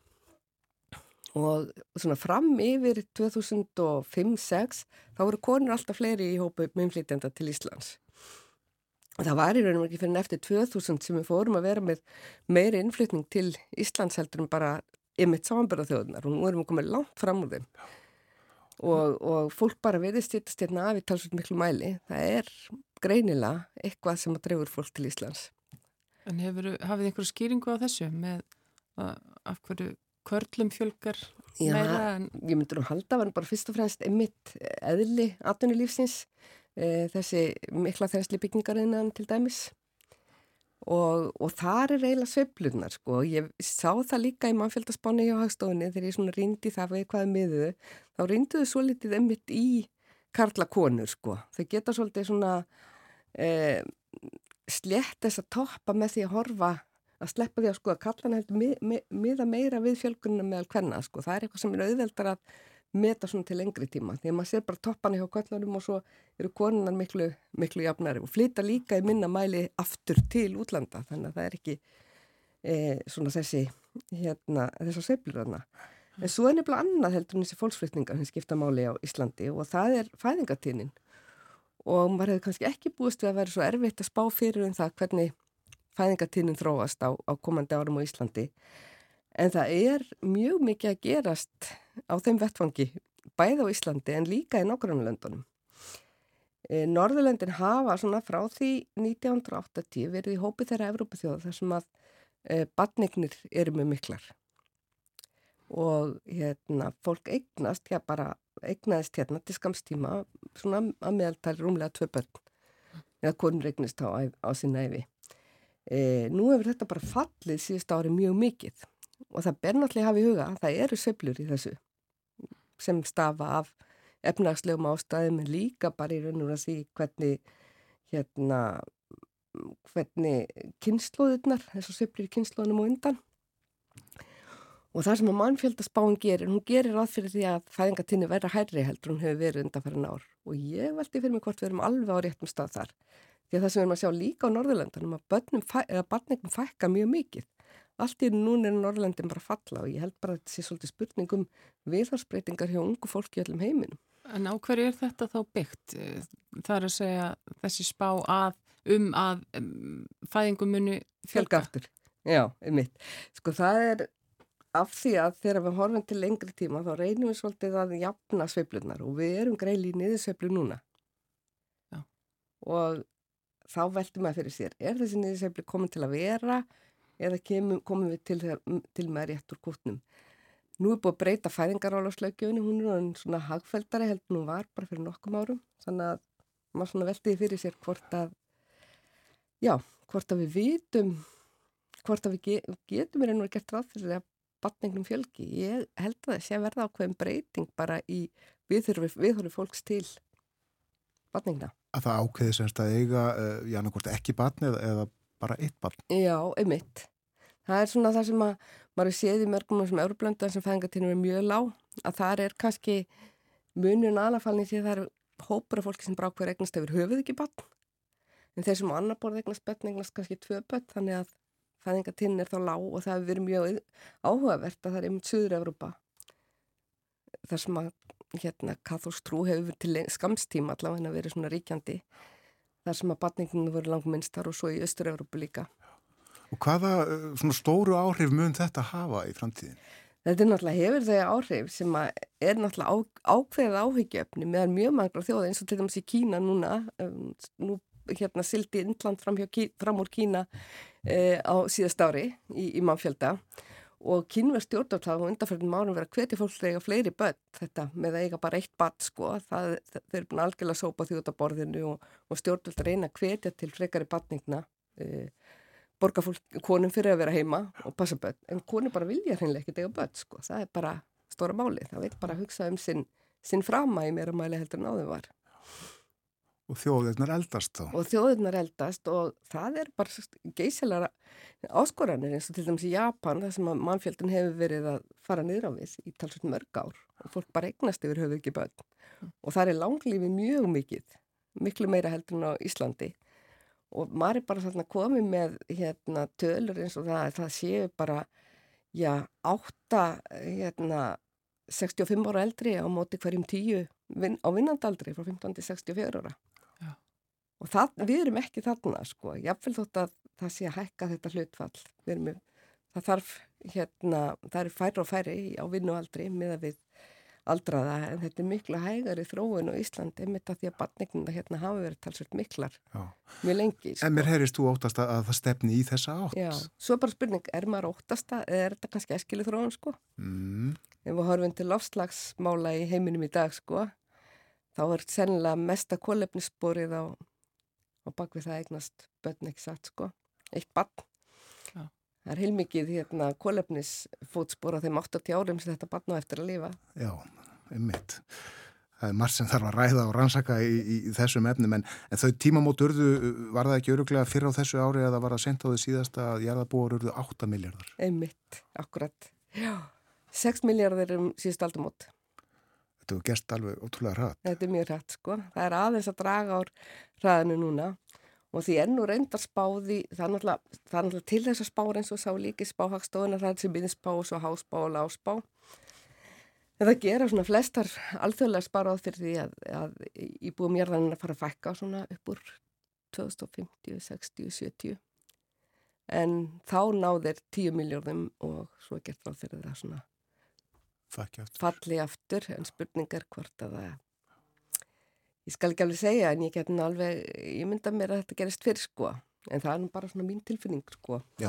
Og svona fram yfir 2005-06 þá voru konur alltaf fleiri í hópu myndflýtjanda til Íslands það var í raunum ekki fyrir eftir 2000 sem við fórum að vera með meiri innflytning til Íslands heldur en bara ymitt samanbyrða þjóðunar og nú erum við komið langt fram úr þeim. Og, og fólk bara verðist þetta stjórna af í talsveit miklu mæli. Það er greinilega eitthvað sem að drefur fólk til Íslands. En hefur, hafið einhverju skýringu á þessu með að, af hverju körlum fjölgar Já, meira en ég myndi nú halda var bara fyrst og fremst ymitt eðli atvinnulífsins þessi mikla þensli byggingariðnaðan til dæmis. Og, og þar er eiginlega sveiflunar sko, ég sá það líka í mannfjöldaspáni hjá hagstofunni þegar ég svona rindi það við hvaða miðuðu, þá rinduðu svo litið emmitt í karla konur sko, þau geta svolítið svona e, slett þess að toppa með því að horfa að sleppa því að sko að kallana heldur miða mi, mi, meira við fjölgunum meðal hvenna sko, það er eitthvað sem er auðveldar að meta svona til lengri tíma því að maður sér bara toppana hjá kallanum og svo eru konunan miklu, miklu jafnari og flytta líka í minna mæli aftur til útlanda þannig að það er ekki e, svona þessi hérna, þessar seiflur þarna. En svo er nefnilega annað heldur en þessi fólksflutningar sem skipta máli á Íslandi og það er fæðingatínin og maður hefur kannski ekki búist við að vera svo erfitt að spá fyrir um það hvernig fæðingatínin þróast á, á komandi árum á Íslandi. En það er mjög mikið að gerast á þeim vettfangi, bæð á Íslandi en líka í nágrannlöndunum. E, Norðurlöndin hafa svona frá því 1980 verið í hópi þeirra Evrópithjóða þar sem að e, badnignir eru með miklar og hérna fólk eignast, já bara eignaðist hérna til skamstíma svona að meðaltæli rúmlega tvö börn eða konur eignist á, á sinna efi. E, nú hefur þetta bara fallið síðust ári mjög mikið og það ber náttúrulega hafa í huga að það eru söblur í þessu sem stafa af efnagslegum ástæðum en líka bara í raun og að því hvernig hérna hvernig kynnslóðurnar þessar söblur í kynnslóðunum og undan. Og það sem að mannfjöldaspáin gerir hún gerir ráð fyrir því að fæðingatinni verða hærri heldur hún hefur verið undan fyrir ár. Og ég veldi fyrir mig hvort við erum alveg á réttum stað þar. Því að það sem við erum að sjá líka á Norðurlöndanum að barningum fækka mjög mikið allt í núna er Norrlandin bara falla og ég held bara að þetta sé svolítið spurningum viðharsbreytingar hjá ungu fólki öllum heiminum. En á hverju er þetta þá byggt? Það er að segja þessi spá að um að um, fæðingum muni fjölga. Fjölgaftur, já, einmitt. Sko það er af því að þegar við horfum til lengri tíma þá reynum við svolítið að jafna sveiflunar og við erum greili í niðursveiflu núna. Já. Og þá veltum við fyrir sér, er þessi niðursveiflu komin til að vera eða kemum, komum við til, til með rétt úr kútnum. Nú er búið að breyta fæðingarálaslögjöfni, hún er svona hagfældari heldur nú var bara fyrir nokkum árum, þannig að maður svona veltiði fyrir sér hvort að, já, hvort að við vitum, hvort að við ge getum við reynur gert ráð fyrir að batningnum fjölgi. Ég held að það sé verða ákveðin breyting bara í viðhorfi fólks til batningna. Að það ákveði semst að eiga, já, nákvæmst ekki batni eða bara eitt barn. Já, einmitt. Það er svona það sem að maður séð í mörgum sem euróblöndan sem fæðingatíðnum er mjög lág að það er kannski munun aðlafalni því að það eru hópur af fólki sem bara ákveður eignast yfir höfuð ekki barn en þeir sem á annar borð eignast börn eignast kannski tvö börn þannig að fæðingatíðn er þá lág og það hefur verið mjög áhugavert að það er einmitt Suður Európa þar sem að hérna katholstrú hefur til skamstíma allavega verið svona ríkjandi þar sem að batninginu voru langminnstar og svo í Östur-Európu líka. Og hvaða eh, svona stóru áhrif mun þetta hafa í framtíðin? Þetta er náttúrulega hefur þau áhrif sem er náttúrulega á, ákveðið áhyggjöfni meðan mjög mangra þjóða eins og til dæmis í Kína núna, um, nú hérna sildi Indland fram, Kí, fram úr Kína uh, á síðast ári í, í mannfjölda og kynverð stjórnvöld hafa undanferðin márum verið að hvetja fólk að eiga fleiri börn þetta með að eiga bara eitt börn sko. Það, þau eru búin algjörlega að sópa því út á borðinu og, og stjórnvöld reyna að hvetja til frekari barningna e, borga fólk konum fyrir að vera heima og passa börn. En konum bara vilja hreinlega ekki eiga börn sko. Það er bara stóra máli það veit bara að hugsa um sinn, sinn frama í mér að mæli heldur en áður var Og þjóðirnar eldast þá. Og þjóðirnar eldast og það er bara geysilega áskoranir eins og til dæmis í Japan þar sem að mannfjöldin hefur verið að fara niður á við í talsveit mörg ár og fólk bara eignast yfir höfu ekki börn. Og það er langlífi mjög mikið, miklu meira heldur en á Íslandi og maður er bara svona komið með hérna tölur eins og það, það séu bara, já, átta, hérna, 65 ára eldri á móti hverjum tíu vin, á vinnandaldri frá 15 til 64 ára og það, við erum ekki þarna sko, jáfnvel þótt að það sé að hækka þetta hlutfall við erum það þarf hérna, það eru færi og færi á vinnualdri með að við aldraða en þetta er miklu hægari þróun á Íslandi einmitt að því að batningnina hérna hafa verið talsveit miklar Já. mjög lengi sko. En mér heyrist þú óttast að það stefni í þessa átt. Já, svo bara spurning, er maður óttasta eða er þetta kannski eskilu þróun sko? Mm, Ef við horfum til lofslagsmála í heiminum í dag sko, þá er sennilega mesta kólefnissporið á, á bakvið það eignast börn ekki satt sko, eitt barn. Já. Það er heilmikið hérna kólefnisfótspor á þeim 80 árum sem þetta barn á eftir að lifa. já, einmitt. Það er margt sem þarf að ræða og rannsaka í, í, í þessum efnum en, en þau tímamót urðu, var það ekki öruglega fyrr á þessu ári eða var það sent á því síðasta að jarðabúar urðu 8 miljardar? Einmitt, akkurat. Já, 6 miljardar um síðust aldamót. Þetta hefur gerst alveg ótrúlega rætt. Þetta er mjög rætt sko. Það er aðeins að draga ár ræðinu núna og því ennú reyndar spáði, það er náttúrulega, til þess að spá eins og sá líki spáhagstofuna, það er sem minnspá og svo háspá og láspá. En það gera svona flestar alþjóðlega sparáð fyrir því að, að íbúum jörðaninn að fara að fækka svona upp úr 2050, 60, 70. En þá náðir 10 miljóðum og svo er gert ráð fyrir það svona aftur. falli aftur en spurning er hvort að það ég skal ekki alveg segja en ég get nú alveg ég mynda mér að þetta gerist fyrir sko en það er nú bara svona mín tilfinning sko Já,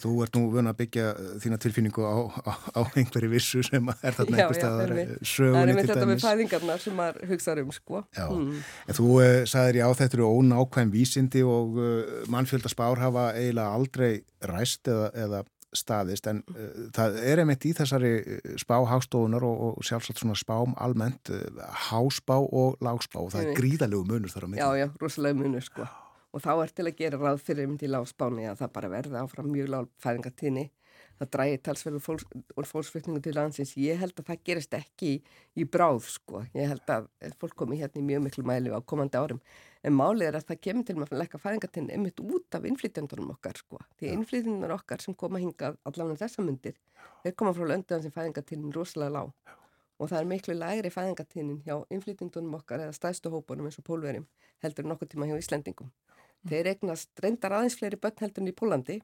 þú ert nú vön að byggja uh, þína tilfinningu á, á, á einhverju vissu sem er þarna Já, einhver já, staðar einmitt. það er til þetta með dæmis. fæðingarnar sem maður hugsaður um sko Já. Mm. En þú uh, sagðir já, þetta eru ónákvæm vísindi og uh, mannfjöldaspár hafa eiginlega aldrei ræst eða, eða staðist en uh, það er einmitt í þessari uh, spá hástofunar og, og sjálfsagt svona spám almennt uh, háspá og lágspá og það er Einmitt. gríðalegu munur þar á milli. já já, rosalega munur sko og þá er til að gera ráð fyrir um til lágspáni að það bara verði áfram mjög lág fæðingartíðni það drægi talsverður fólks, fólksflutningu til landsins. Ég held að það gerist ekki í, í bráð sko, ég held að fólk komi hérna í mjög miklu mæli á komandi árum. En málið er að það kemur til með að lekka fæðingartíðni einmitt út af innflytjandunum okkar sko, því innflytjandunum okkar sem koma hingað allavega þessa myndir þeir koma frá lönduðan sem fæðingartíðnin rosalega lág. Og það er miklu lægri fæðingartíðnin hjá innflytjandunum okkar eða stæðstu hópunum eins og pólverjum heldur en nokkuð tíma hjá Íslendingum. Þeir eignast reyndar aðeins fleiri börn heldur en í Pólandi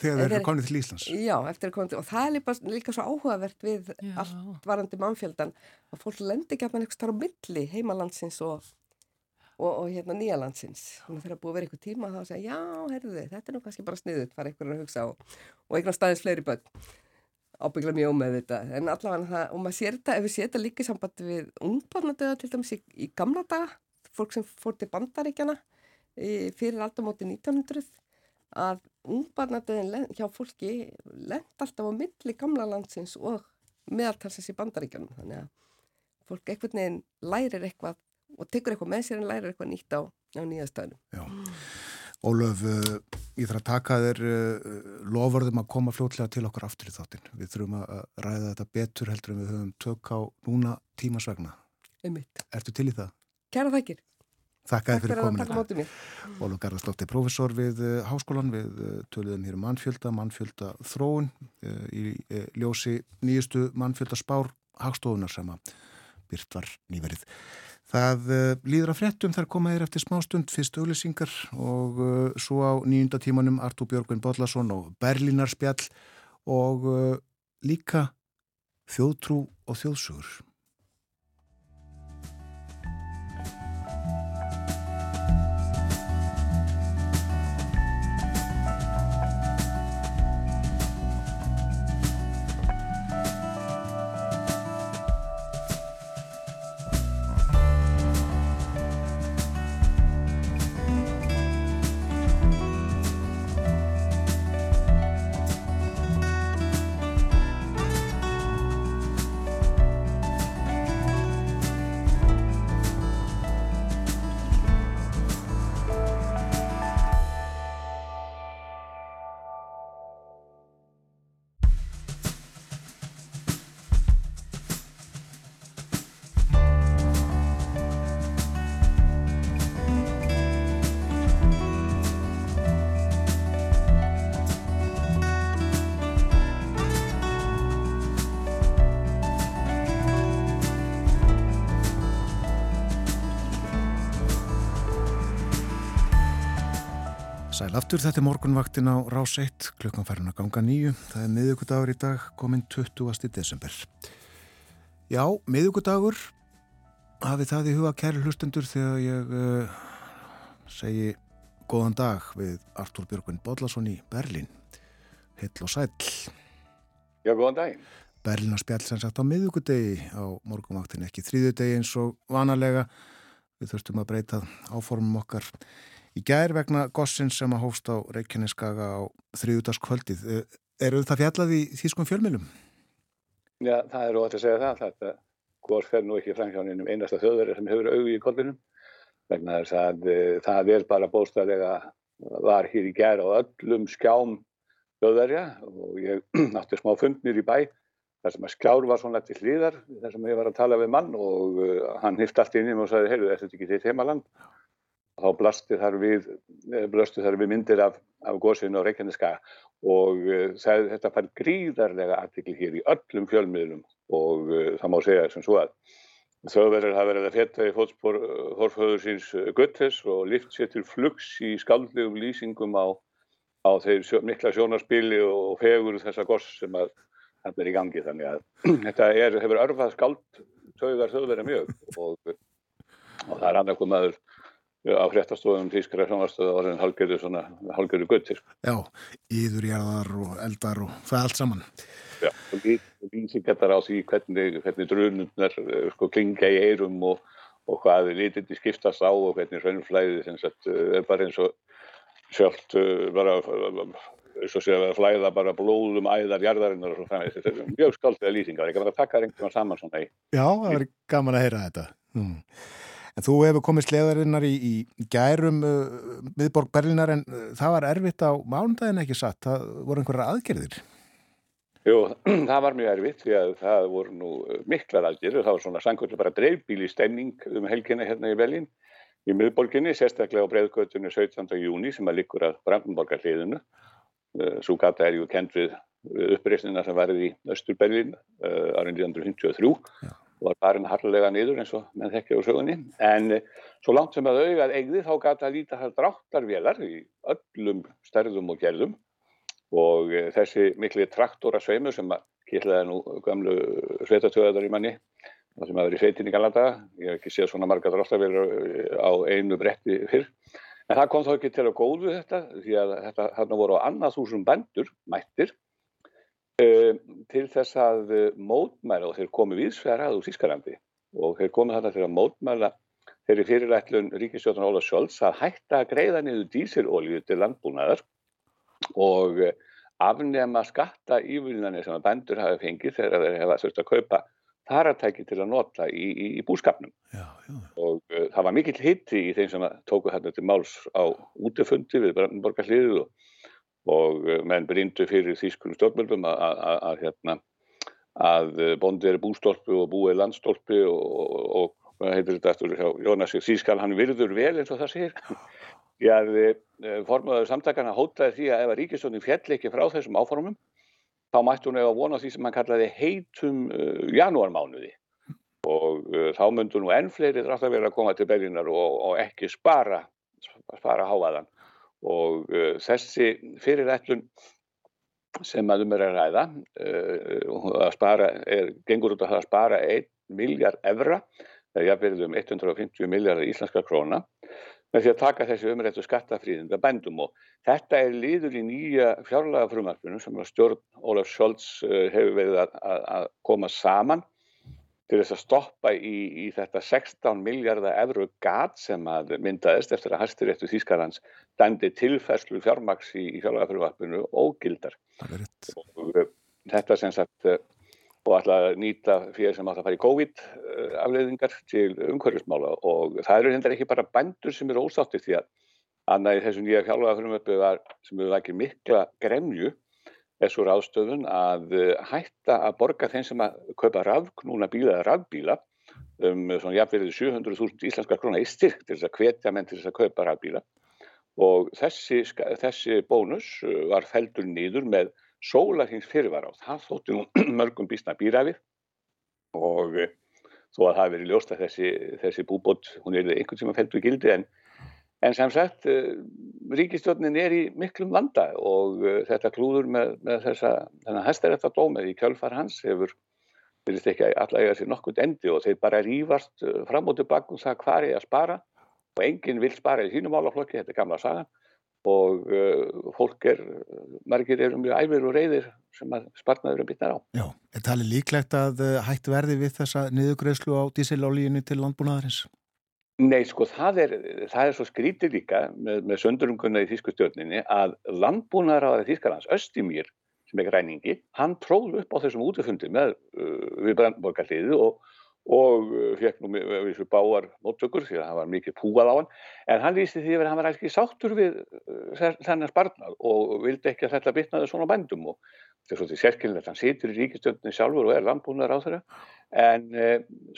Þegar þeir eru konið til Íslands. Já, eftir að koma til, og það er líka, líka svo áhugavert við Já. allt varandi mannfjöldan að fólk lendir ekki að mann eitthvað starf á milli heimalandsins og, og, og hérna nýjalandsins. Þannig að þegar búið að vera eitthvað tíma þá að segja, já, þið, þetta er nú kannski bara sniðut, fara einhverjum að hugsa og, og eignast staðins fleiri börn. Ábyggla mjög ómeð þetta, en allavega það, og maður sér þetta, ef við sér þetta líka í sambandi við ungbarnadöða til dæmis í, í gamla daga, fólk sem fór til bandaríkjana í, fyrir aldamóti 1900 að ungbarnadöðin hjá fólki lent alltaf á milli gamla landsins og meðaltalsins í bandaríkjanum þannig að fólk einhvern veginn lærir eitthvað og tekur eitthvað með sér en lærir eitthvað nýtt á, á nýja staðnum. Já. Ólöf, uh, ég þarf að taka þér uh, lofurðum að koma fljótlega til okkar aftur í þáttinn. Við þurfum að ræða þetta betur heldur en við höfum tök á núna tímasvegna. Einmitt. Ertu til í það? Kæra þakkir. Þakka þér Takk fyrir fyrir að komin. taka mótið mér. Ólöf Garðarsdóttir, professor við uh, háskólan, við uh, töluðum hér um mannfjölda, mannfjölda þróun uh, í ljósi nýjustu mannfjölda spár hagstofunar sem að byrt var nýverið. Það líður að fréttum þar koma þér eftir smástund fyrst auglýsingar og svo á nýjunda tímanum Artúr Björgvin Bollason og Berlínar spjall og líka þjóðtrú og þjóðsugur. Sæl aftur, þetta er morgunvaktin á Rás 1, klukkan færin að ganga nýju. Það er miðugudagur í dag, kominn 20. desember. Já, miðugudagur, hafið það í huga kæri hlustendur þegar ég uh, segi góðan dag við Artúr Björgvin Bodlason í Berlín. Hill og sæl. Já, góðan daginn. Berlínarspjall sem sagt á miðugudegi á morgunvaktin, ekki þrýðudegi eins og vanalega. Við þurftum að breyta áformum okkar í gær vegna gossin sem að hófst á Reykjaneskaga á þrjúdaskvöldið. Eru það fjallað í þýskum fjölmjölum? Já, það er ótt að segja það. Þetta gos fer nú ekki framhjáninum einasta þjóðverðar sem hefur auði í kollinum. Vegna þess að e, það er bara bóstæðlega var hér í gær á öllum skjám þjóðverja og ég nátti smá fundnir í bæ þar sem að skjár var svona til hlýðar þar sem ég var að tala við mann og uh, hann hitt allt inn í mig og sagði, heyrðu, þetta er ekki þitt heimaland þá blasti þar við, þar við myndir af, af góðsinu á Reykjaneska og það, þetta fær gríðarlega artikli hér í öllum fjölmiðlum. Og uh, það má segja sem svo að þauðverðar hafa verið að feta í fótspor horfhauður síns Göttes og lift til flugs í skaldlegum lýsingum á, á þeir sjó, mikla sjónarspili og fegur þessa goss sem að þetta er í gangi. Þannig að þetta er, hefur örfað skald taugar þauðverðar mjög og, og það er annað komaður tískara sjónastöðu og orðin halgerðu svona, halgerðu guttir. Já, íðurjarðar og eldar og það allt saman. Já, og lýsingar á því hvernig, hvernig drunundar sko klingja í eirum og, og hvað litindi skiptast á og hvernig sem sagt er bara eins og sjálft bara eins og sé að flæða bara blóðum æðar jarðarinnar og svo framvegis. Þetta er mjög skaldlega lýsingar. Ég kan bara taka reyngum saman svona í. Já, það verður gaman að heyra þetta. Mm. En þú hefur komið sleðarinnar í, í gærum uh, miðborg Berlinar en uh, það var erfitt á mánudagin ekki satt. Það voru einhverja aðgerðir. Jú, það var mjög erfitt því að það voru nú miklar aðgerðir. Það var svona sangkvöldu bara dreifbíli stemning um helginna hérna í Berlin í miðborginni, sérstaklega á breyðgötunni 17. júni sem að likur að Brandenborgar hliðinu. Svo gata er ju kent við uppreysnina sem varði í Östur-Berlin uh, árið 1953 Já. Var farin harlega niður eins og menn þekkja úr sögunni. En uh, svo langt sem að augað eigði þá gata að líta það dráttarvélar í öllum stærðum og gerðum og uh, þessi mikli traktora sveimur sem að kýrlaði nú gamlu sveitatöðar í manni það sem að verið sveitin í galanda. Ég hef ekki séð svona marga dráttarvélar á einu bretti fyrr. En það kom þá ekki til að góðu þetta því að þetta þarna voru á annað þúsum bændur mættir til þess að mótmæla og þeir komi viðsverðað úr Þískalandi og þeir komi þarna til að mótmæla þeirri fyrirætlun Ríkisjóttan Óla Sjólds að hætta að greiða niður dísilolju til landbúnaðar og afnema skatta ívillinanir sem að bændur hafi fengið þegar þeir hefa þurft að kaupa faratæki til að nota í, í, í búskapnum já, já. og uh, það var mikill hitti í þeim sem tóku hérna til máls á útefundi við Brandenborgarliðið og, og uh, menn brindu fyrir þýskunum stjórnmjölum að hérna að bondi er bústolpi og búið landstolpi og hvað heitir þetta eftir Jónas Þýskal hann virður vel eins og það sér Já, formaður samtakana hótaði því að ef að ríkistónin fjall ekki frá þessum áformum þá mætti hún eða vona því sem hann kallaði heitum uh, janúarmánuði. Og uh, þá myndu nú enn fleiri drátt að vera að koma til Berlínar og, og ekki spara, spara háaðan og uh, þessi fyrirætlun sem að um er að ræða uh, að spara, er, gengur út af það að spara 1 miljard evra, það er jafnverðið um 150 miljardar íslenska króna með því að taka þessi umrættu skattafríðinda bændum. Og þetta er líður í nýja fjárlega frumarpunum sem stjórn Ólaf Scholz hefur verið að, að, að koma saman til þess að stoppa í, í þetta 16 miljardar efru gat sem að myndaðist eftir að Hæstiréttu Þýskarlands dæmdi tilfærslu fjármaks í, í fjárlega frumarpunum og gildar. Og þetta sem sagt og ætla að nýta fyrir sem átt að fara í COVID-afleiðingar til umhverfismála og það eru hendur ekki bara bændur sem eru ósáttir því að annað í þessu nýja fjárlega frumöpu sem eru ekki mikla gremju svo ráðstöðun að hætta að borga þeim sem að kaupa rafknúna bíla eða rafbíla um svona jafnverðið 700.000 íslenskar krónar í styrk til þess að hvetja menn til þess að kaupa rafbíla og þessi, þessi bónus var feldur nýður með sólarhings fyrirvar á. Það þótti nú mörgum býstna býrafið og þó að það hefði verið ljóst að þessi, þessi búbót, hún er einhvern sem að feldu gildi en En sem sagt, ríkistjórnin er í miklum vanda og þetta klúður með, með þessa, þennan hæstarétta dómið í kjölfar hans hefur vilist ekki alltaf eiga sér nokkund endi og þeir bara rýfast fram og tilbaka um það hvað er að spara og enginn vil spara í sínum álaflokki, þetta er gamla sagan og uh, fólk er, margir eru mjög æfir og reyðir sem að spartnaður er bitnar á. Já, er talið líklegt að hætt verði við þessa niðugreðslu á dísilálíinu til landbúnaðarins? Nei, sko, það er, það er svo skrítið líka með, með söndurunguna í Þískustjórninni að landbúnaðaráðið Þískarlands, Östimír, sem er græningi, hann tróð upp á þessum útöfundi með uh, við brandborgarliðu og og uh, fekk nú við báar móttökur því að það var mikið púað á hann. En hann lísti því að hann var ekki sáttur við uh, þennan sparnað og vildi ekki að þetta bitnaði svona bændum og þetta er sérkynilegt, hann situr í ríkistöndinni sjálfur og er landbúnaður á þeirra en e,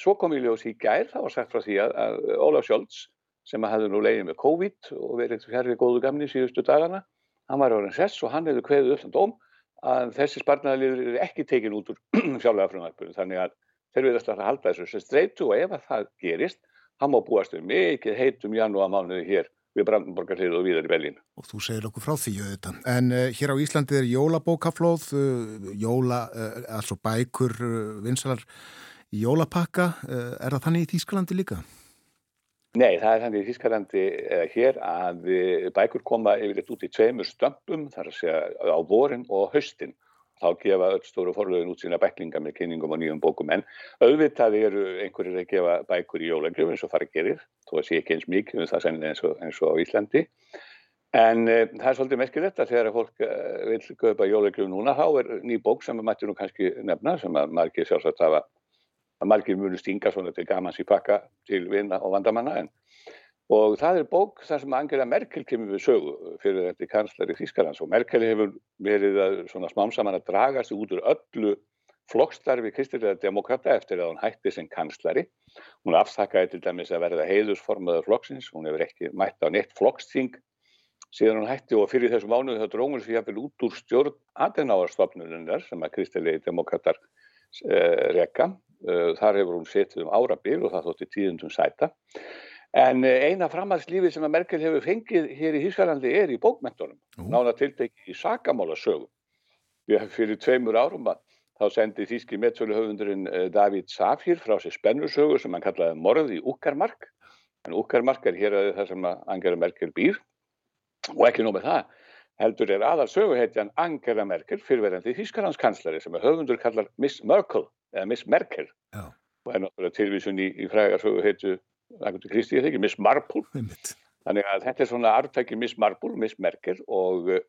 svo kom í ljós í gær, það var sagt frá því að, að Ólaf Sjólds sem að hefði nú leiðið með COVID og verið hérfið góðu gamni síðustu dagana, hann var orðin sess og hann hefði kveðið upp þann dóm að þessi sparnaðarliður er ekki tekin út úr sjálflega frumvarpunum þannig að þeir verðast að halda þessu sem streitu og ef að það gerist, hann má búast um mikið heitum janúamánuði hér við Brandenborgarlið og viðar í Berlín. Og þú segir okkur frá því auðvitað. En uh, hér á Íslandi er jólabókaflóð, uh, jóla, uh, altså bækur, vinsalar jólapakka. Er það þannig í Þýskalandi líka? Nei, það er þannig í Þýskalandi hér að bækur koma yfirleitt út í tveimur stömpum, þar að segja á vorin og höstin þá gefa öll stóru forlögin út sína bæklinga með kynningum og nýjum bókum. En auðvitað eru einhverjir að gefa bækur í jólagjöf eins og fara gerir þó að sé ekki eins mikið um það sennilega eins eins og á Íslandi. En e, það er svolítið merkilegt að þegar fólk e, vil köpa jólagjöf núna þá er ný bók sem við mættum nú kannski nefna sem að margir sjálfsagt hafa að margir munu stinga svona til gamans í pakka til vinna og vandamanna en Og það er bók þar sem Angela Merkel kemur við sögu fyrir þetta kanslari Þýskalands og Merkel hefur verið að svona smámsaman að draga sig út úr öllu flokkstarfi kristilega demokrata eftir að hún hætti sem kanslari. Hún aftakkaði til dæmis að verða heiðusformaður flokksins, hún hefur ekki mætt á neitt flokksting síðan hún hætti og fyrir þessu mánuðu þá dróngur sér jáfnvel út úr stjórn aðeináðarstofnuninnar sem að kristilegi demokrater eh, rekka. Eh, þar hefur hún setið um árabil og það þótti tíðundum sæta. En eh, eina framhaldslífi sem að Merkel hefur fengið hér í Hískalandi er í bókmentunum, nána tiltekki í sakamálasögum. Fyrir tveimur árum að þá sendi þýski meðsöluhöfundurinn eh, David Safir frá sér spennusögu sem hann kallaði Morð í Úkkarmark. En Úkkarmark er hér að það sem Angela Merkel býr og ekki nóg með það. Heldur er aðal söguhetjan Angela Merkel fyrirverðandi Þýskalandskanslari sem höfundur kallar Miss Merkel eða Miss Merkel. Já. Og er náttúrulega tilvísun í, í frægarsöguhetju Agatha Christie, ég þekki, Miss Marple. Þannig að þetta er svona arftæki Miss Marple, Miss Merkel og uh,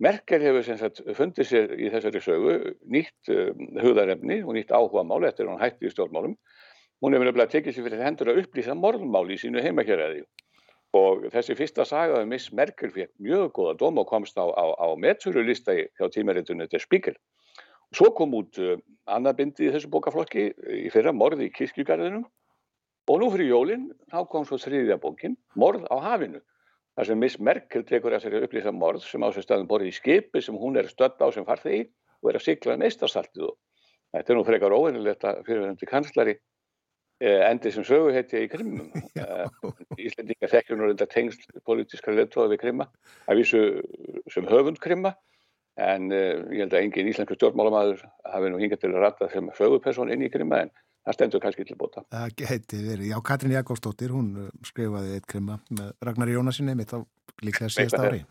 Merkel hefur sem sagt fundið sér í þessari sögu nýtt uh, hugðarefni og nýtt áhuga mál eftir að hún hætti í stjórnmálum. Hún hefur nefnilega tekið sér fyrir hendur að upplýsa morðmáli í sínu heimakjæraði og þessi fyrsta saga um Miss Merkel fekk mjög góða dóm og komst á, á, á meðsörulista hjá tímaritunni til Spíkel Svo kom út uh, annað bindi í þessu bókaflokki í fyrra morði í kirkjugarðinum Og nú fyrir jólinn, þá kom svo þriðja bókin, Morð á hafinu. Það sem Miss Merkel tekur þessari upplýsa morð sem á sér staðum borðið í skipi sem hún er stödd á sem farþegi og er að sigla meistarsaltið. Þetta er nú frekar óvinnilegt að fyrirvændi kanslari eh, endi sem söguhetja í Krimmum. Eh, Íslendinga þekkjur nú reynda tengst politískar leðtóði við Krimma, að vísu sem höfund Krimma, en uh, ég held að engin íslensku stjórnmálamæður hafi nú hingað til að rata sem söguperson inn í Krimma en það stendur kannski til bóta. Það geti verið, já Katrin Jakobsdóttir hún uh, skrifaði eitt krima með Ragnar Jónasinni mitt á líklega síðast ári.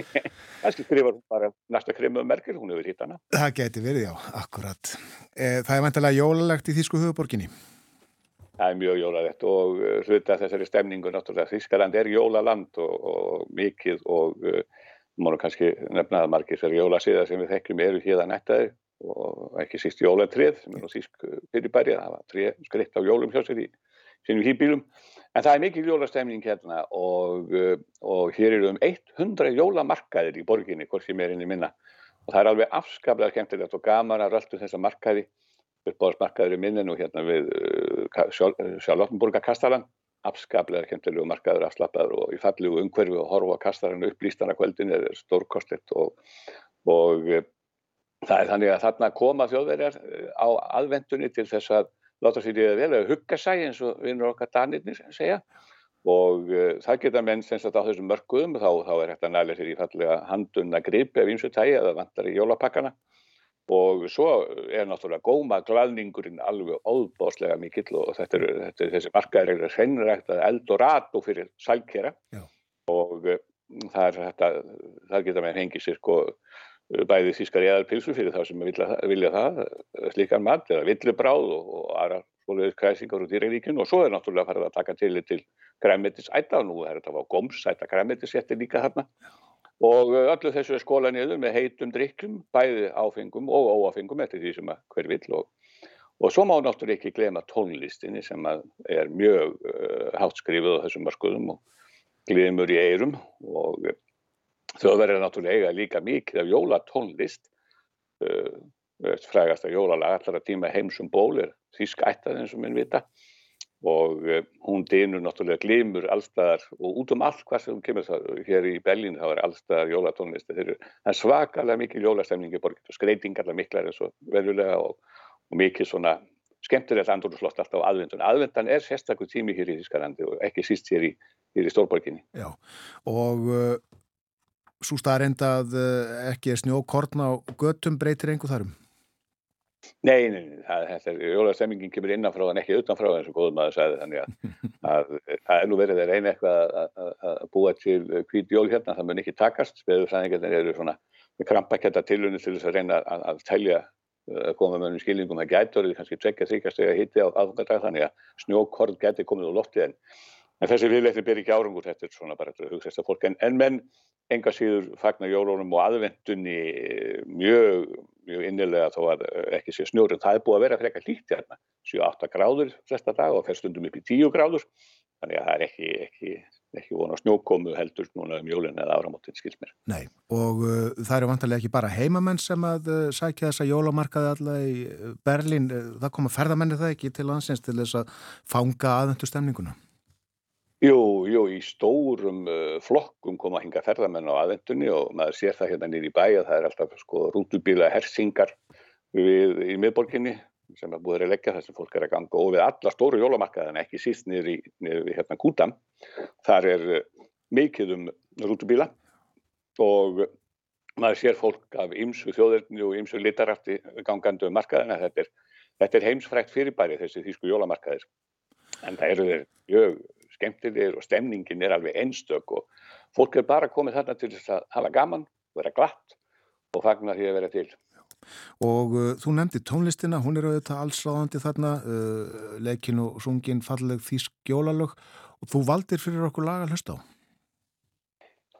kannski skrifar hún bara næsta krima um merkir, hún hefur hitt hana. Það geti verið, já, akkurat. E, Það er vantilega jólalegt í Þísku höfuborginni Það er mjög jólalegt og uh, hluta þessari stemningu náttúrulega. Þískaland er jólaland og, og mikið og mánu kannski nefnaða margir þegar jólasíða sem við þekkjum eru híða nettaði og ekki síst jólatrið sem er nú þýsk fyrirbæri það var trið skritt á jólum hjá sér í sínum hýbílum en það er mikil jólastemning hérna og, og hér eru um 100 jólamarkaðir í borginni hvort sem er inn í minna. Og það er alveg afskaplega skemmtilegt og gaman að röldu þessa markaði. Uppbóðsmarkaður í minninu hérna við Sjálfottenburgakastalan afskaplega skemmtilegu markaður afslappaður og í fallegu umhverfi og horfa kastalan upplýstana kvöldin er stórkostlegt og, og það er þannig að þarna koma þjóðverjar eh, á aðvendunni til þess að láta sér í það vel að hugga sæ eins og vinnur okkar danirnir segja. Og uh, það geta menn sem sagt á þessum mörgum þá, þá er hægt að næla sér í fallega handunna gripi af eins og tægi eða vantar í jólapakkana. Og svo er náttúrulega góma gladningurinn alveg óbáslega mikill og þetta er, þetta er þessi markaður er hreinrægt að eldorado fyrir sælkera. Og uh, það er þetta, það geta með hengi sér sko bæði þískar eðalpilsu fyrir þá sem vilja, vilja það, slíkan mat eða villubráð og, og aðra svoleiðis kræsingar úr dýraríkjun og svo er náttúrulega farið að taka til til græmitisæta og nú er þetta á gómsæta græmitisætti líka þarna. Og öllu þessu er skóla niður með heitum drikkjum, bæði áfengum og óáfengum eftir því sem hver vill. Og, og svo má náttúrulega ekki glema tónlistinni sem er mjög uh, hátskrifið á þessum marskuðum og glimur í eirum og þjóðverðir náttúrulega eiga líka mikið af jólatónlist frægast af jólalag allara tíma heimsum ból þísk ættað eins og minn vita og hún dynur náttúrulega glimur allstaðar og út um allt hvað sem kemur það hér í Berlín þá er allstaðar jólatónlist það er svakalega mikil jólastemning í borgin og skreitingarlega miklar eins og verulega og, og mikil svona skemmtilegt andurslott alltaf á aðvendan. Aðvendan er sérstaklega tími hér í Þískalandi og ekki síst hér í, í Stórborginni. Já, og svo staðarind að uh, ekki er snjókorn á göttum breytir einhver þarum? Nei, nei, nei, það, þetta er, jólastemmingin kemur innanfrá en ekki utanfrá eins og góðum maður sagði þannig að, að það er nú verið að reyna eitthvað að búa til hvít jól hérna, það mun ekki takast, speðurfræðingarnir eru svona krampaketta tilunni til þess að reyna að, að telja að koma með um skilningum að gæti orðið kannski tvekja þrykast eða hitti á aðfangardag þannig að snjókorn gæti komið á loftið en, en þessi viðleikni ber ekki árangur þetta er svona bara að hugsa þess að fólk. En, en menn enga síður fagnar jólónum og aðvendunni mjög, mjög innilega þó að ekki sé snjóri það er búið að vera frekar lítið hérna. 7-8 gráður flesta dag og fer stundum upp í 10 gráður. Þannig að það er ekki, ekki ekki vona snjókomu heldur núna um jólun eða áramótin skils mér. Nei, og uh, það eru vantarlega ekki bara heimamenn sem að uh, sækja þessa jólamarkaði alla í Berlín, það koma ferðamenni það ekki til landsins til þess að fanga aðvendu stemninguna? Jú, jú, í stórum uh, flokkum koma hinga ferðamenn á aðvendunni og maður sér það hérna nýri bæ að það er alltaf sko rútubíla hersingar við í miðborginni sem er búið að leggja þess að fólk er að ganga og við alla stóru jólamarkaðin ekki síst niður í, niður hérna Kútam þar er mikið um rútubíla og maður sér fólk af ymsu þjóðurni og ymsu litarafti gangandi um markaðina. Þetta er, þetta er heimsfrækt fyrirbæri þessi þýsku jólamarkaðir. En það eru þeir skemmtilegir og stemningin er alveg einstök og fólk er bara komið þarna til þess að hafa gaman, vera glatt og fagnar því að vera til. Og uh, þú nefndi tónlistina, hún er auðvitað allsláðandi þarna uh, leikin og sungin falleg þýsk jólalög. Og þú valdir fyrir okkur lag að hlusta á?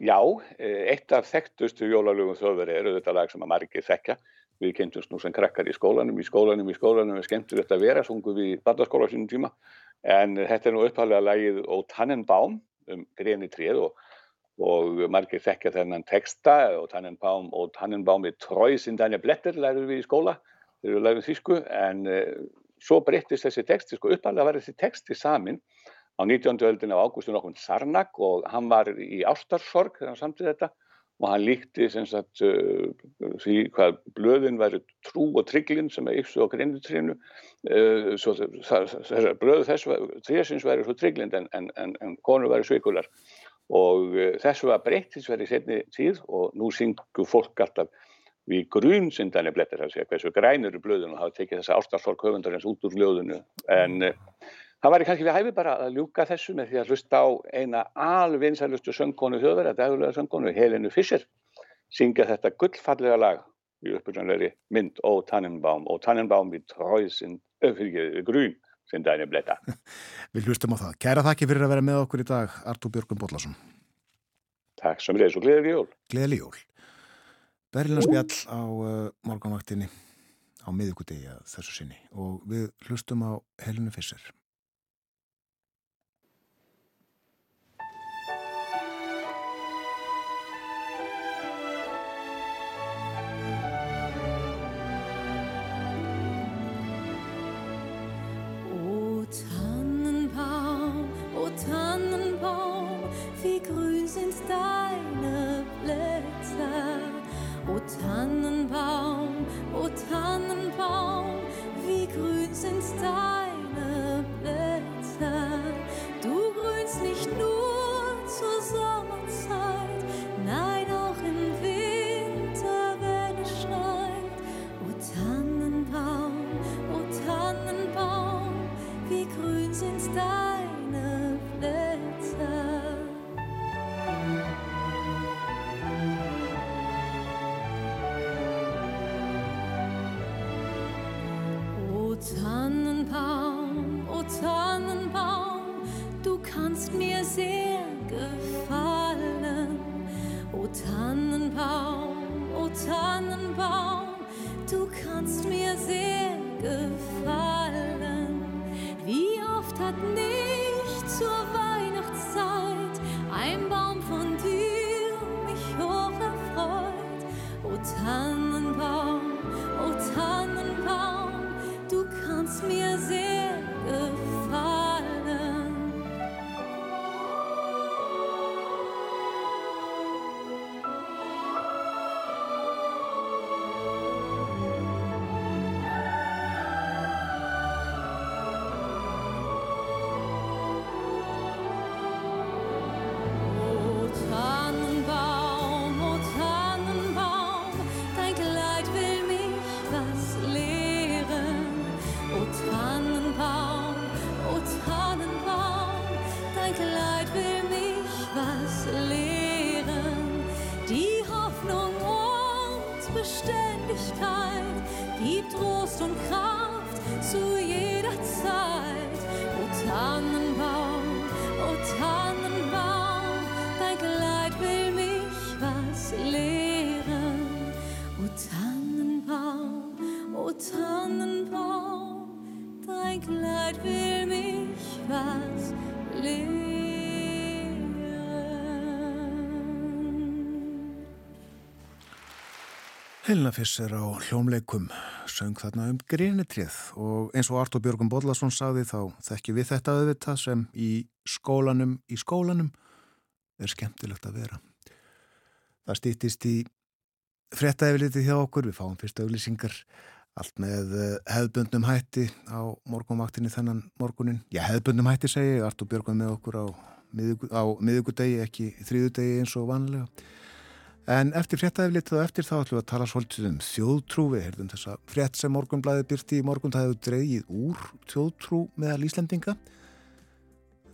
Já, eitt af þekktustu jólalögum þjóðveri er auðvitað lag sem að margir þekka við kynntumst nú sem krakkar í skólanum í skólanum, í skólanum. Er skemmtur þetta að vera sungum við í barnaskóla sínum tíma. En þetta er nú upphalega lagið Ó Tannenbaum um greni tríð og og margir þekkja þennan texta. Og Tannenbaum og Tannenbaum er tróið sinn dæni blettir, lærum við í skóla. Þegar við lærum þýsku, en uh, svo breyttist þessi texti, sko uppalega var þessi texti samin á 19. öldin af Ágústun okkur Sarnak og hann var í ástarsorg þegar hann samtið þetta og hann líkti sagt, uh, því hvað blöðin væri trú og trygglinn sem er yksu og greinutrínu uh, blöðu þess þessins væri svo trygglind en, en, en, konur væri sveikular og uh, þessu var breyttisverið í setni tíð og nú syngur fólk alltaf við grunnsyndanir blettir það sé hversu grænur blöðun og hafa tekið þessa ástarsfólk höfundarins út úr blöðunu en það væri kannski við hæfi bara að ljúka þessu með því að hlusta á eina alvinsalustu söngkonu þjóðverða, dægulega söngkonu Helenu Fischer syngja þetta gullfallega lag í uppbyrjanleiri mynd Ó Tannenbaum og Tannenbaum við tróðsinn öfrigið grún sem dæni bletta. Við hlustum á það. Kæra þakki fyrir að vera með okkur í dag, Artúr Björgum Bodlason. Takk sem reyðs og gleðileg jól. Gleðileg jól. Berlina spjall á uh, morganvaktinni á miðugudegi þessu sinni og við hlustum á Helinu Fisser. Tannenbaum, du kannst mir sehr gefallen. Wie oft hat nicht zur Weihnachtszeit ein Baum von dir mich hoch erfreut? O Tannenbaum, Helena Fisser á hljómleikum söng þarna um grinitrið og eins og Artur Björgum Bodlason sagði þá þekki við þetta auðvitað sem í skólanum í skólanum er skemmtilegt að vera. Það stýttist í frettæfiliti hjá okkur, við fáum fyrst auglýsingar allt með eh, hefðbundnum hætti á morgunvaktinni þennan morgunin. Já, hefðbundnum hætti segi Artur Björgum með okkur á, miðugudegi, ekki þriðudegi eins og vanlega. En eftir fréttaeflitið og eftir þá ætlum við að tala svolítið um þjóðtrú. Við heyrðum þessa frétt sem morgunblæði byrti í morgun. Það hefur dreigið úr þjóðtrú meðal Íslandinga.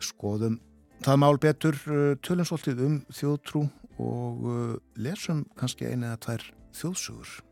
Skoðum það mál betur, uh, tölum svolítið um þjóðtrú og uh, lesum kannski eina eða tvær þjóðsugur.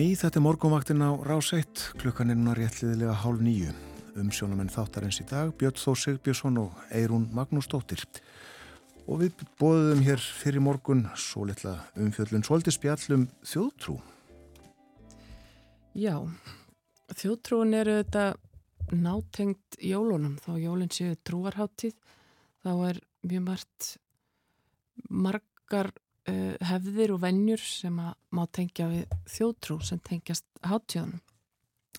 Ný, þetta er morgunvaktin á Rás 1, klukkan er núna réttliðilega hálf nýju. Umsjónamenn þáttarins í dag, Björn Þór Sigbjörnsson og Eirún Magnúsdóttir. Og við bóðum hér fyrir morgun svo litla umfjöllun svolítið spjallum þjóðtrú. Já, þjóðtrúin eru þetta nátengt jólunum, þá jólinn séu trúarháttíð, þá er mjög margt margar uh, hefðir og vennjur sem að má tengja við þjóðtrú sem tengjast háttíðunum.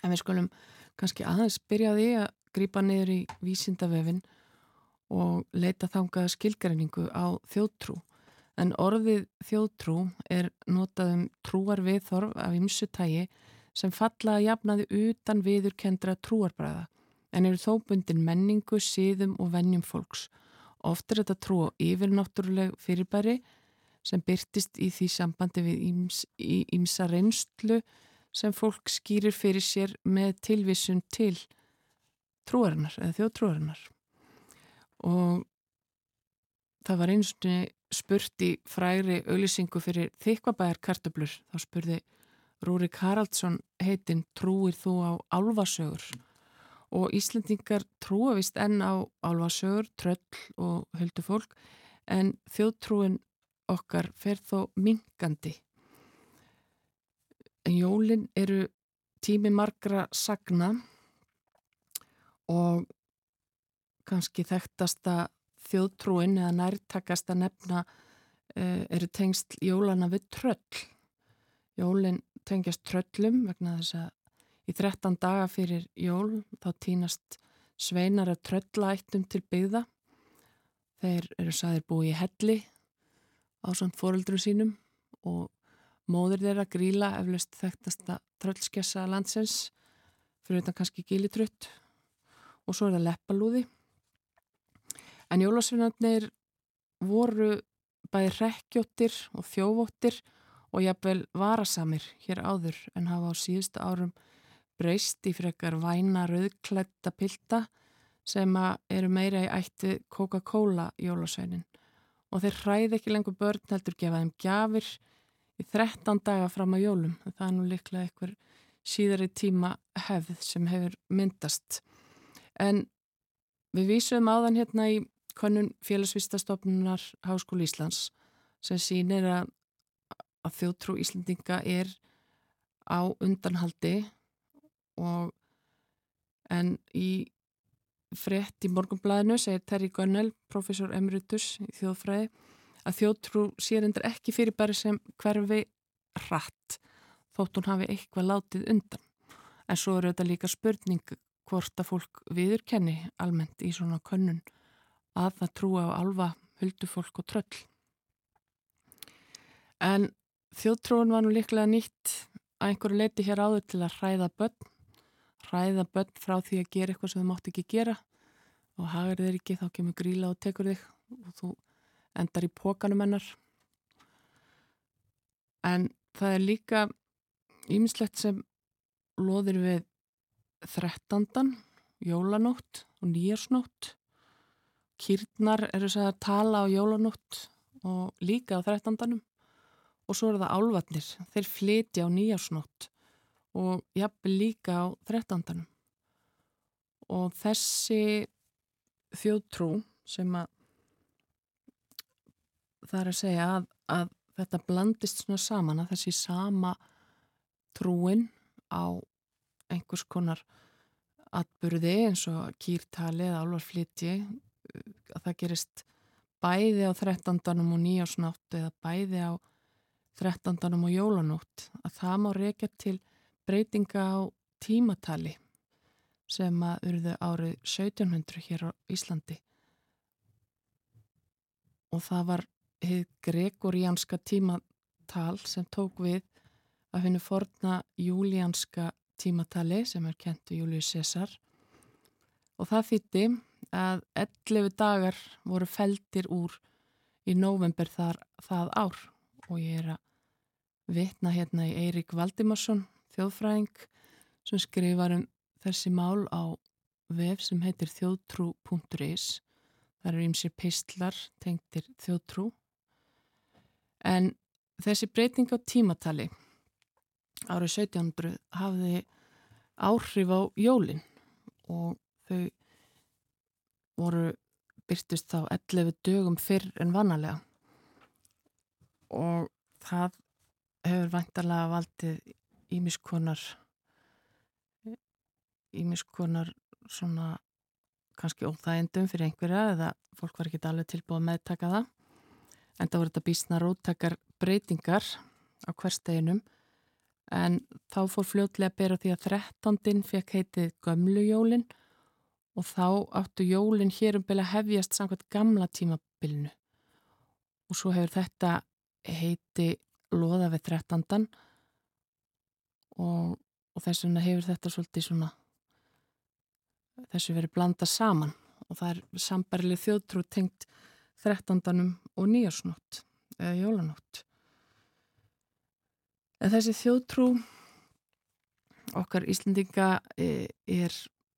En við skulum kannski aðeins byrja því að grípa niður í vísindavefin og leita þangað skilgreiningu á þjóðtrú. En orðið þjóðtrú er notað um trúar viðþorf af ymsu tægi sem falla að jafnaði utan viðurkendra trúarbræða en eru þó bundin menningu, síðum og vennjum fólks. Oft er þetta trú á yfirnáttúruleg fyrirbæri sem byrtist í því sambandi við ímsa reynslu sem fólk skýrir fyrir sér með tilvísun til trúarinnar eða þjóðtrúarinnar. Og það var einstu spurt í fræri auðlýsingu fyrir þykvabæjar kartablur. Þá spurði Rúrik Haraldsson heitinn Trúir þú á álvasögur? Og Íslandingar trúa vist enn á álvasögur, tröll og höldufólk en þjóðtrúin okkar fer þó mingandi. En jólin eru tími margra sagna og kannski þekktasta þjóðtrúin eða nærtakasta nefna uh, eru tengst jólana við tröll. Jólin tengjast tröllum vegna þess að í 13 daga fyrir jól þá týnast sveinar að tröllættum til byggða. Þeir eru saðir búið í helli á svona fóruldrum sínum og móður þeirra gríla eflaust þekktasta tröllskessa landsins fyrir þetta kannski gílitrutt. Og svo er það leppalúði. En jólasvinnarnir voru bæði rekkjóttir og þjóvóttir og jafnvel varasamir hér áður en hafa á síðustu árum breyst í frekar væna rauðklætta pilda sem eru meira í ætti Coca-Cola jólasveinin og þeir hræði ekki lengur börn heldur gefa þeim gjafir í 13 daga fram á jólum. Það er nú líklega einhver síðari tíma hefð sem hefur myndast. En við vísum áðan hérna í konun félagsvistastofnunar Háskóli Íslands sem sínir að, að þjóttrú Íslandinga er á undanhaldi og en í frett í morgunblæðinu segir Terri Gönnel, professor emeritus í þjóðfræði, að þjóttrú sér endur ekki fyrir bara sem hverfi rætt þótt hún hafi eitthvað látið undan. En svo eru þetta líka spurning hvort að fólk viðurkenni almennt í svona könnun að það trúa á alfa, huldufólk og tröll. En þjóðtrúin var nú líklega nýtt að einhverju leiti hér áður til að hræða börn, hræða börn frá því að gera eitthvað sem þau mátt ekki gera. Og hagar þeir ekki þá kemur gríla og tekur þig og þú endar í pókanum hennar. En það er líka ímislegt sem loðir við þrettandan, jólanótt og nýjarsnótt Kýrnar eru sæðar tala á jólanótt og líka á þrættandanum og svo eru það álvatnir, þeir flyti á nýjársnótt og jafnvel líka á þrættandanum. Og þessi þjóðtrú sem að það er að segja að, að þetta blandist svona saman að þessi sama trúin á einhvers konar atbyrði eins og kýrtali eða álvarfliti að það gerist bæði á 13. og nýjásnátt eða bæði á 13. og jólanótt að það má reykja til breytinga á tímatali sem að urðu árið 1700 hér á Íslandi. Og það var heið gregorianska tímatal sem tók við að henni forna júlíanska tímatali sem er kentu Július César og það þýtti að 11 dagar voru feldir úr í november þar, það ár. Og ég er að vitna hérna í Eirik Valdimarsson, þjóðfræðing sem skrifar um þessi mál á vef sem heitir þjóðtrú.is þar eru ymsir pistlar tengtir þjóðtrú. En þessi breyting á tímatali árið 1700 hafði áhrif á jólin og þau voru byrtust þá 11 dögum fyrr en vanalega. Og það hefur vantarlega valdið ímiskonar ímiskonar svona kannski óþægendum fyrir einhverja eða fólk var ekki alveg tilbúið að meðtaka það. En það voru þetta bísna róttakar breytingar á hversteginum en þá fór fljótlega að bera því að 13. fekk heitið gömlu jólin og þá áttu jólin hér um byrja hefjast samkvæmt gamla tímabilinu og svo hefur þetta heiti loða við 13. og, og þess vegna hefur þetta svolítið svona þessu verið blanda saman og það er sambarileg þjóðtrú tengt 13. og nýjarsnótt eða jólanótt En þessi þjóðtrú okkar Íslendinga e, er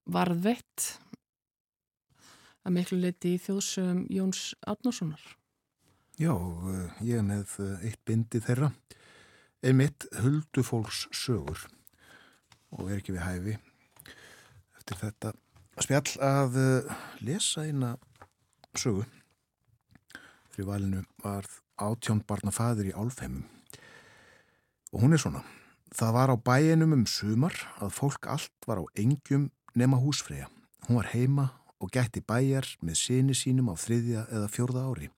varðveitt að miklu leiti í þjóðsögum Jóns Átnárssonar. Já, ég er með eitt bindi þeirra, einmitt huldufólks sögur og er ekki við hæfi eftir þetta spjall að lesa eina sögu. Fyrir valinu var átjón barna fadur í álfheimum Og hún er svona. Það var á bæinum um sumar að fólk allt var á engjum nema húsfreyja. Hún var heima og gætti bæjar með síni sínum á þriðja eða fjórða ári.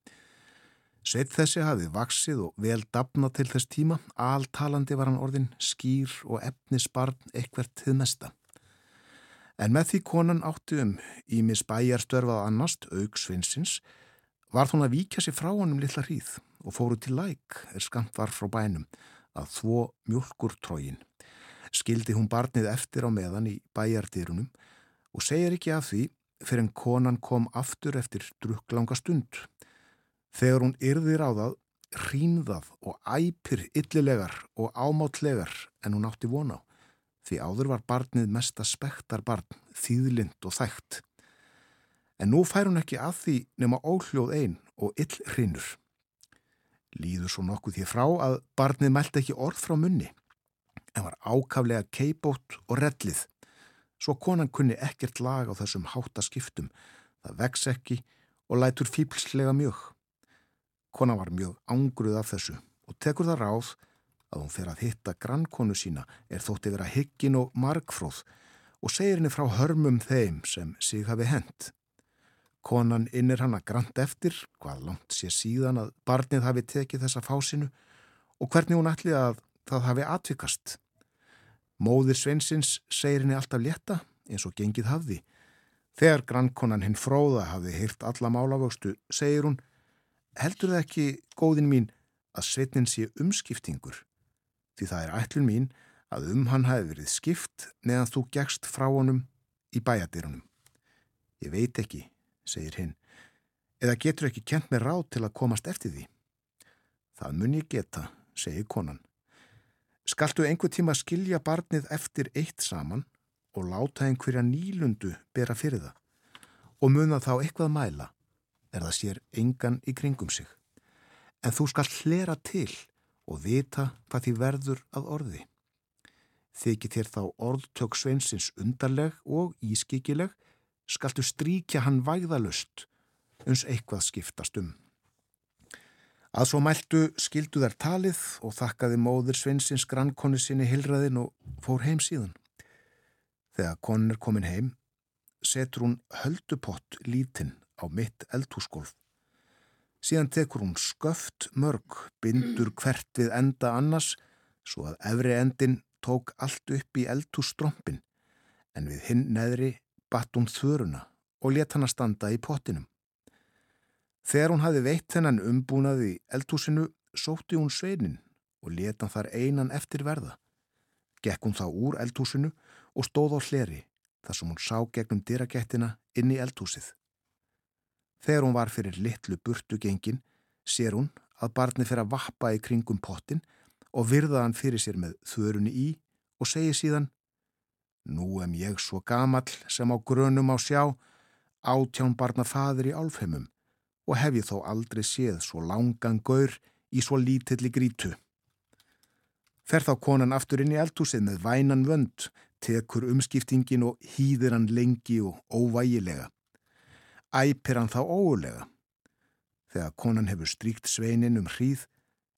Sveit þessi hafið vaksið og vel dapna til þess tíma, alltalandi var hann orðin skýr og efnisbarn ekkvert þið mesta. En með því konan átti um ímis bæjarstörfað annast, auksvinsins, var hún að víkja sér frá honum lilla hríð og fóru til læk er skamt var frá bænum að þvó mjölkurtrógin. Skildi hún barnið eftir á meðan í bæjardýrunum og segir ekki af því fyrir en konan kom aftur eftir drukklanga stund. Þegar hún yrðir á það, rínðað og æpir illilegar og ámátlegar en hún átti vona á. Því áður var barnið mesta spektar barn, þýðlind og þægt. En nú fær hún ekki að því nema óhljóð einn og ill hrinur. Líður svo nokkuð því frá að barnið mælt ekki orð frá munni en var ákaflega keipót og rellið. Svo konan kunni ekkert lag á þessum háttaskiptum. Það vex ekki og lætur fýblslega mjög. Konan var mjög ángruð af þessu og tekur það ráð að hún fer að hitta grannkonu sína er þótti vera hyggin og margfróð og segir henni frá hörmum þeim sem sig hafi hent. Konan innir hann að grant eftir hvað langt sé síðan að barnið hafi tekið þessa fásinu og hvernig hún ætli að það hafi atvikast. Móðir Sveinsins segir henni alltaf létta eins og gengið hafði. Þegar grannkonan hinn fróða hafði hýrt alla málavöxtu, segir hún heldur það ekki, góðin mín, að Sveitnin sé umskiptingur? Því það er ætlun mín að um hann hafi verið skipt meðan þú gegst frá honum í bæjadýrunum. Ég veit ekki, segir hinn, eða getur ekki kent með ráð til að komast eftir því. Það mun ég geta, segir konan. Skaltu einhver tíma skilja barnið eftir eitt saman og láta einhverja nýlundu bera fyrir það og muna þá eitthvað mæla er það sér engan í kringum sig. En þú skal hlera til og vita hvað því verður að orði. Þykir þér þá orðtök sveinsins undarleg og ískikileg skaltu stríkja hann vægðalust uns eitthvað skiptast um. Að svo mæltu skildu þær talið og þakkaði móður Svinsins grannkonni sinni hilraðin og fór heim síðan. Þegar konn er komin heim, setur hún höldupott lítinn á mitt eldhúsgolf. Síðan tekur hún sköft mörg, bindur hvert við enda annars, svo að efri endin tók allt upp í eldhússtrómpin, en við hinn neðri batt hún þöruna og let hann að standa í pottinum. Þegar hún hafi veitt þennan umbúnaði í eldhúsinu, sótti hún sveinin og let hann þar einan eftir verða. Gekk hún þá úr eldhúsinu og stóð á hleri þar sem hún sá gegnum dyragettina inn í eldhúsið. Þegar hún var fyrir litlu burtu gengin, sér hún að barni fyrir að vappa í kringum pottin og virða hann fyrir sér með þörunni í og segi síðan Nú em ég svo gamall sem á grönum á sjá, átján barna fadur í álfheimum og hef ég þó aldrei séð svo langan gaur í svo lítilli grítu. Fer þá konan aftur inn í eldhúsið með vænan vönd, tekur umskiptingin og hýðir hann lengi og óvægilega. Æpir hann þá óulega. Þegar konan hefur stríkt sveinin um hríð,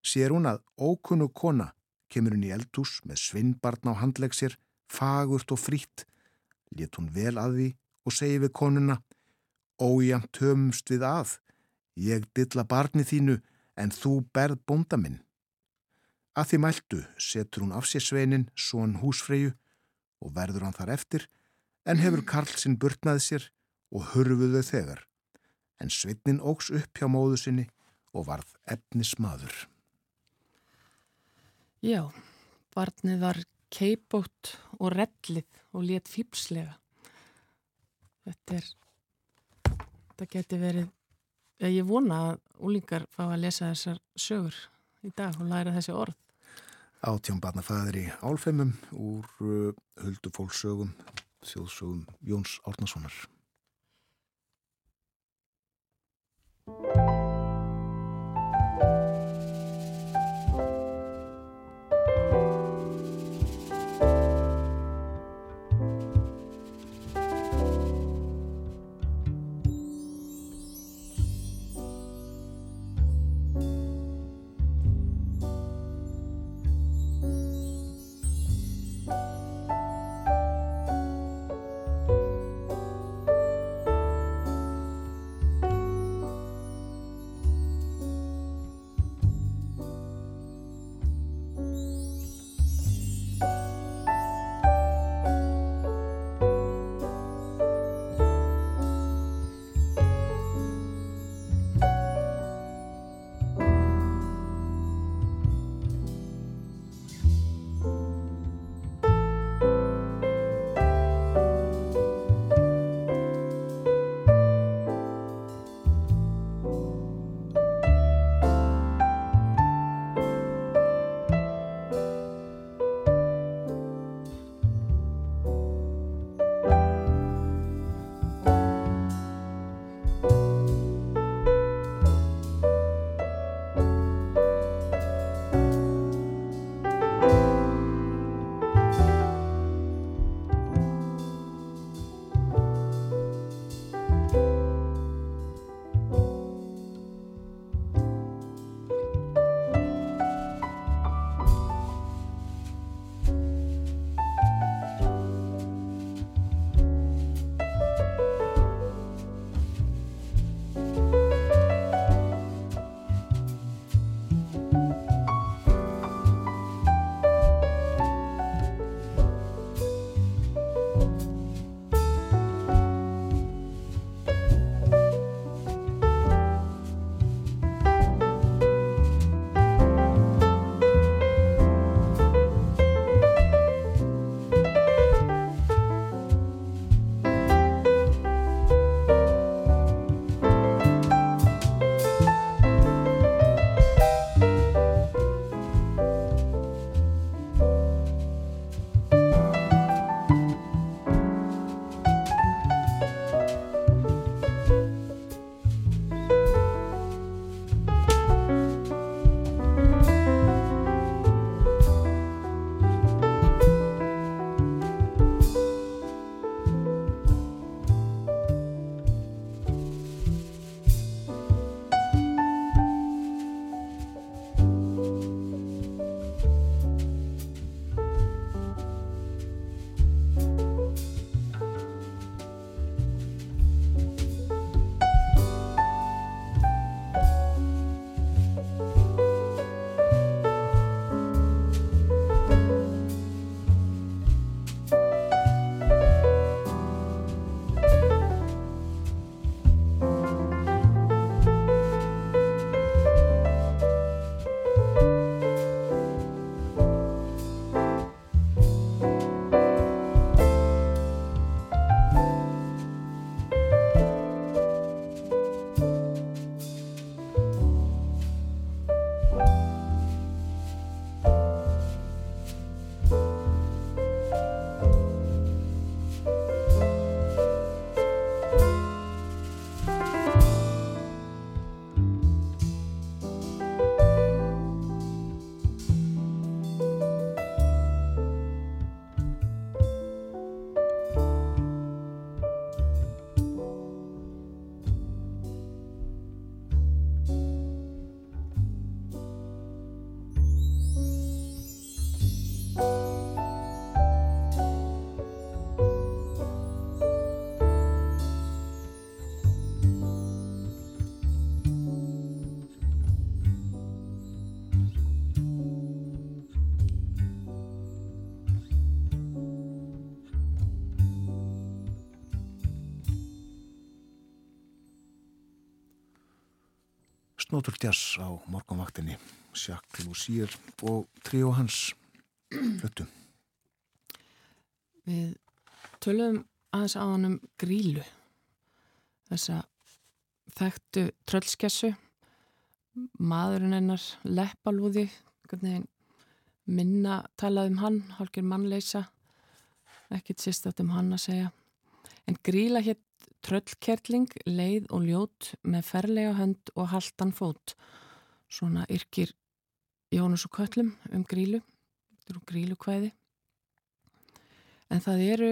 sér hún að ókunnu kona kemur hún í eldhús með svinnbarn á handlegsir fagurt og frýtt, Lét hún vel að því og segi við konuna, ójæmt tömumst við að, ég dilla barni þínu en þú berð bónda minn. Að því mæltu setur hún af sér sveinin, svon húsfreyju og verður hann þar eftir, en hefur Karl sinn burtnaði sér og hurfuðu þegar. En sveitnin ógs upp hjá móðu sinni og varð efnismadur. Já, barnið var keipótt og rellið og let fýpslega. Þetta er, þetta geti verið, ég vona að úlingar fá að lesa þessar sögur í dag og læra þessi orð. Átján barnafæðir í álfeimum úr uh, Huldufólksögum, þjóðsögum Jóns Árnasonar. Nótur Jazz á morgunvaktinni Jacques Lussier og tríu hans fluttu Við tölum aðeins á hann um grílu þessa þekktu tröllskessu. Maðurinn hennar leppalúði minna talað um hann hálkir mannleisa ekkit sérstatt um hann að segja. En gríla hétt tröllkerling, leið og ljót með ferlega hönd og haldan fót. Svona yrkir Jónus og Köllum um grílu. Þetta eru grílukvæði. En það eru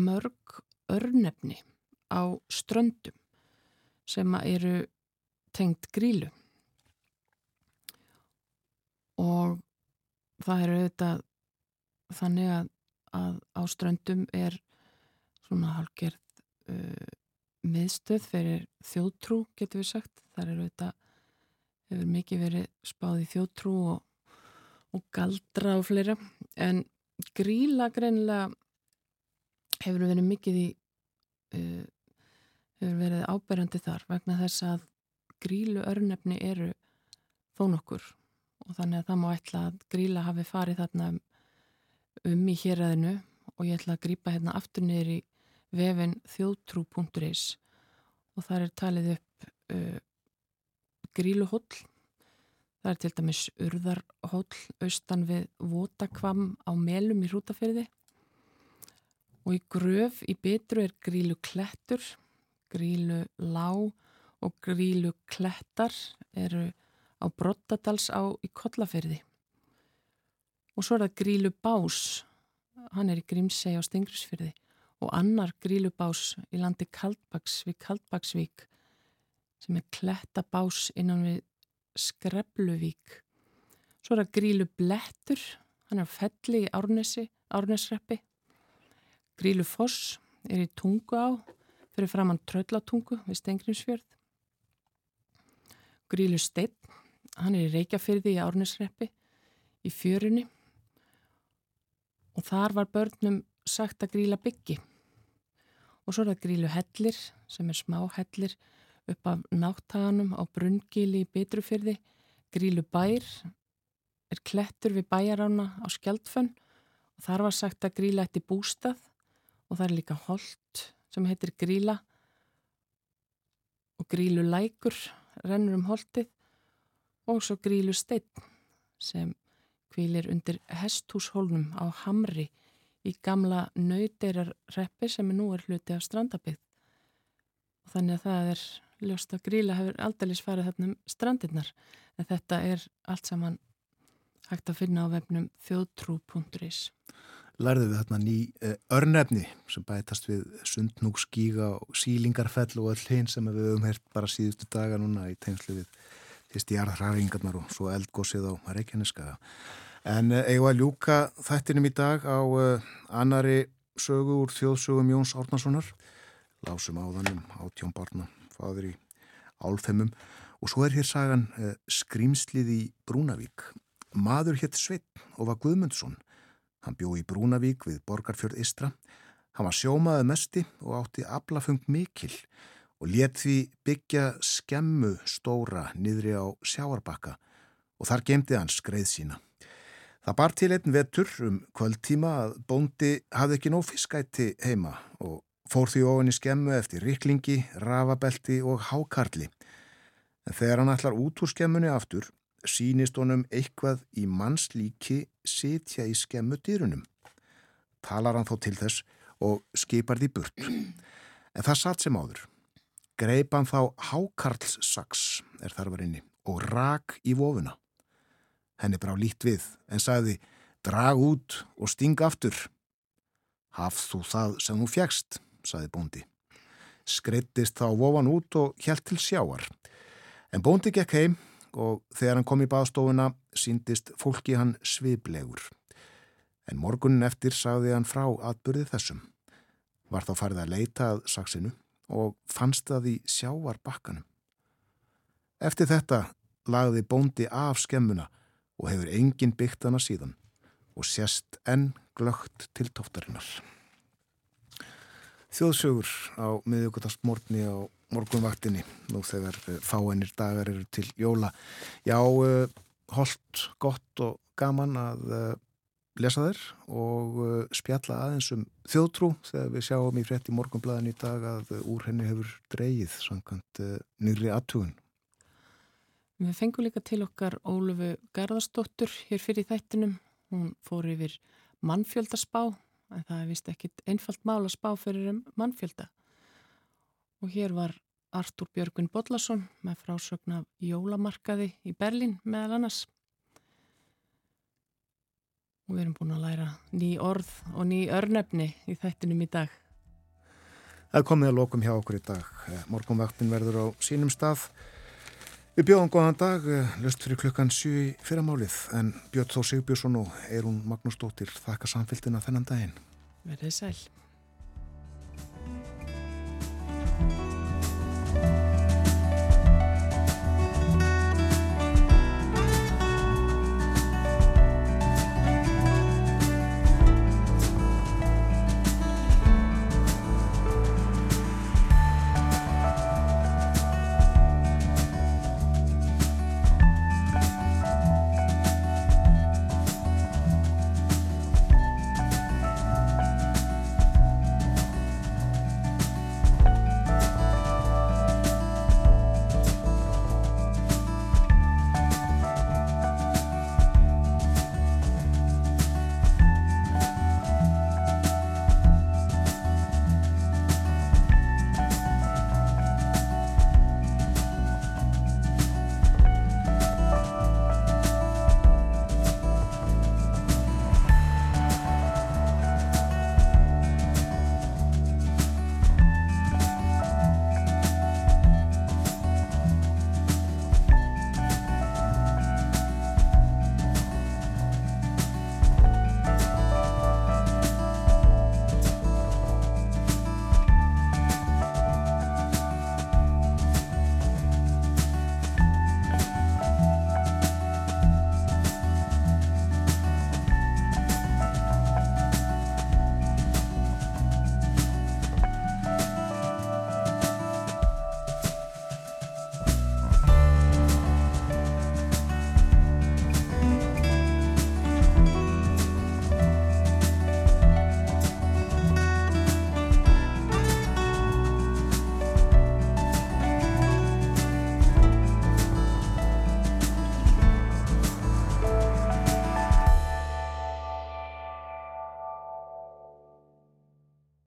mörg örnefni á ströndum sem eru tengt grílu. Og það eru auðvitað þannig að, að á ströndum er svona halgerð uh, miðstöð fyrir þjóðtrú getur við sagt. Þar eru auðvitað hefur mikið verið spáð í þjóðtrú og, og galdra og fleira. En gríla greinilega hefur verið mikið í uh, hefur verið áberandi þar vegna þess að grílu örnefni eru þó nokkur. Og þannig að það má ætla að gríla hafi farið þarna um, um í héræðinu og ég ætla að grípa hérna aftur niður í vefin þjóðtrú.is og þar er talið upp uh, gríluhóll það er til dæmis urðarhóll austan við Votakvam á Melum í Hrútafyrði og í gröf í betru er grílu klettur grílu lá og grílu klettar eru á Brottadals á í Kollafyrði og svo er það grílu bás hann er í Grímsei á Stengrisfyrði og annar grílu bás í landi Kaldbaks við Kaldbaksvík sem er klettabás innan við Skrepluvík svo er það grílu blettur hann er felli í Árnesi Árnesreppi grílu foss er í tungu á fyrir framann tröllatungu við Stengrimsfjörð grílu steinn hann er í Reykjafyrði í Árnesreppi í fjörunni. Og þar var börnum sagt að gríla byggi og svo er það grílu hellir sem er smá hellir upp af náttaganum á Brungili í Bitrufyrði grílu bær er klettur við bæjarána á Skjaldfönn. Og þar var sagt að gríla eftir bústað. Og það er líka holt sem heitir gríla og grílu lækur rennur um holtið. Og svo grílu steinn sem kvílir undir hesthúshólnum á Hamri í gamla nöydeirarreppi sem nú er hluti af strandabið. Og þannig að það er ljóst að gríla hefur aldrei farið þarna um strandirnar en þetta er allt saman hægt að finna á vefnum þjóðtrú.is. Lærðu við þarna ný uh, örnefni sem bætast við sundnúkskíga og sílingarfell og öll hinn sem við höfum hert bara síðustu daga núna í tegnslu við fyrst jarðhrafingarnar og svo eldgósið á Reykjaneskaða. En uh, eigum að ljúka þættinum í dag á uh, annari sögu úr þjóðsögum Jóns Árnasonar, lásum áðanum átjón barna, fáður í álfemum og svo er hér sagan uh, Skrýmslið í Brúnavík. Maður hétt Sveit og var Guðmundsson. Hann bjó í Brúnavík við Borgarfjörð Istra. Hann var sjómaður mesti og átti aflafung mikil og let því byggja skemmu stóra niðri á sjáarbakka og þar gemdi hann skreið sína. Það bar til einn vetur um kvöldtíma að bóndi hafði ekki nóg fiskætti heima og fór því ofin í skemmu eftir riklingi, rafabelti og hákarli. En þegar hann ætlar út úr skemmunni aftur, sínist honum eitthvað í mannslíki sitja í skemmu dýrunum. Talar hann þó til þess og skipar því burt. En það satt sem áður. Greip hann þá hákarlssaks er þar var inni og rak í vofuna. Henni brá lít við en sagði drag út og sting aftur. Hafð þú það sem þú fjækst, sagði bóndi. Skreittist þá vofan út og hjælt til sjáar. En bóndi gekk heim og þegar hann kom í baðstofuna síndist fólki hann sviblegur. En morgunin eftir sagði hann frá atbyrði þessum. Var þá farið að leita að saksinu og fannst það í sjáar bakkanum. Eftir þetta lagði bóndi af skemmuna og hefur enginn byggt hana síðan og sérst enn glögt til tóftarinnar. þjóðsögur á miðugutastmórni á morgunvaktinni nú þegar eh, fáennir dagar eru til jóla. Já, uh, holdt, gott og gaman að uh, lesa þér og spjalla aðeins um þjóðtrú þegar við sjáum í frétti morgunblæðin í dag að úr henni hefur dreyið samkvæmt nýri aðtugun. Við fengum líka til okkar Ólufu Garðarsdóttur hér fyrir þættinum. Hún fór yfir mannfjöldaspá, en það er vist ekkit einfalt mál að spá fyrir um mannfjölda. Og hér var Artúr Björgvin Bodlason með frásögn af jólamarkaði í Berlín meðal annars. Og við erum búin að læra ný orð og ný örnefni í þættinum í dag. Það komið að lokum hjá okkur í dag. Morgunvaktin verður á sínum stað. Við bjóðum góðan dag, eh, löst fyrir klukkan 7 í fyrramálið, en Björn Þó Sigbjörnsson og Eirún Magnúsdóttir þakka samfélgina þennan daginn. Verðið sæl.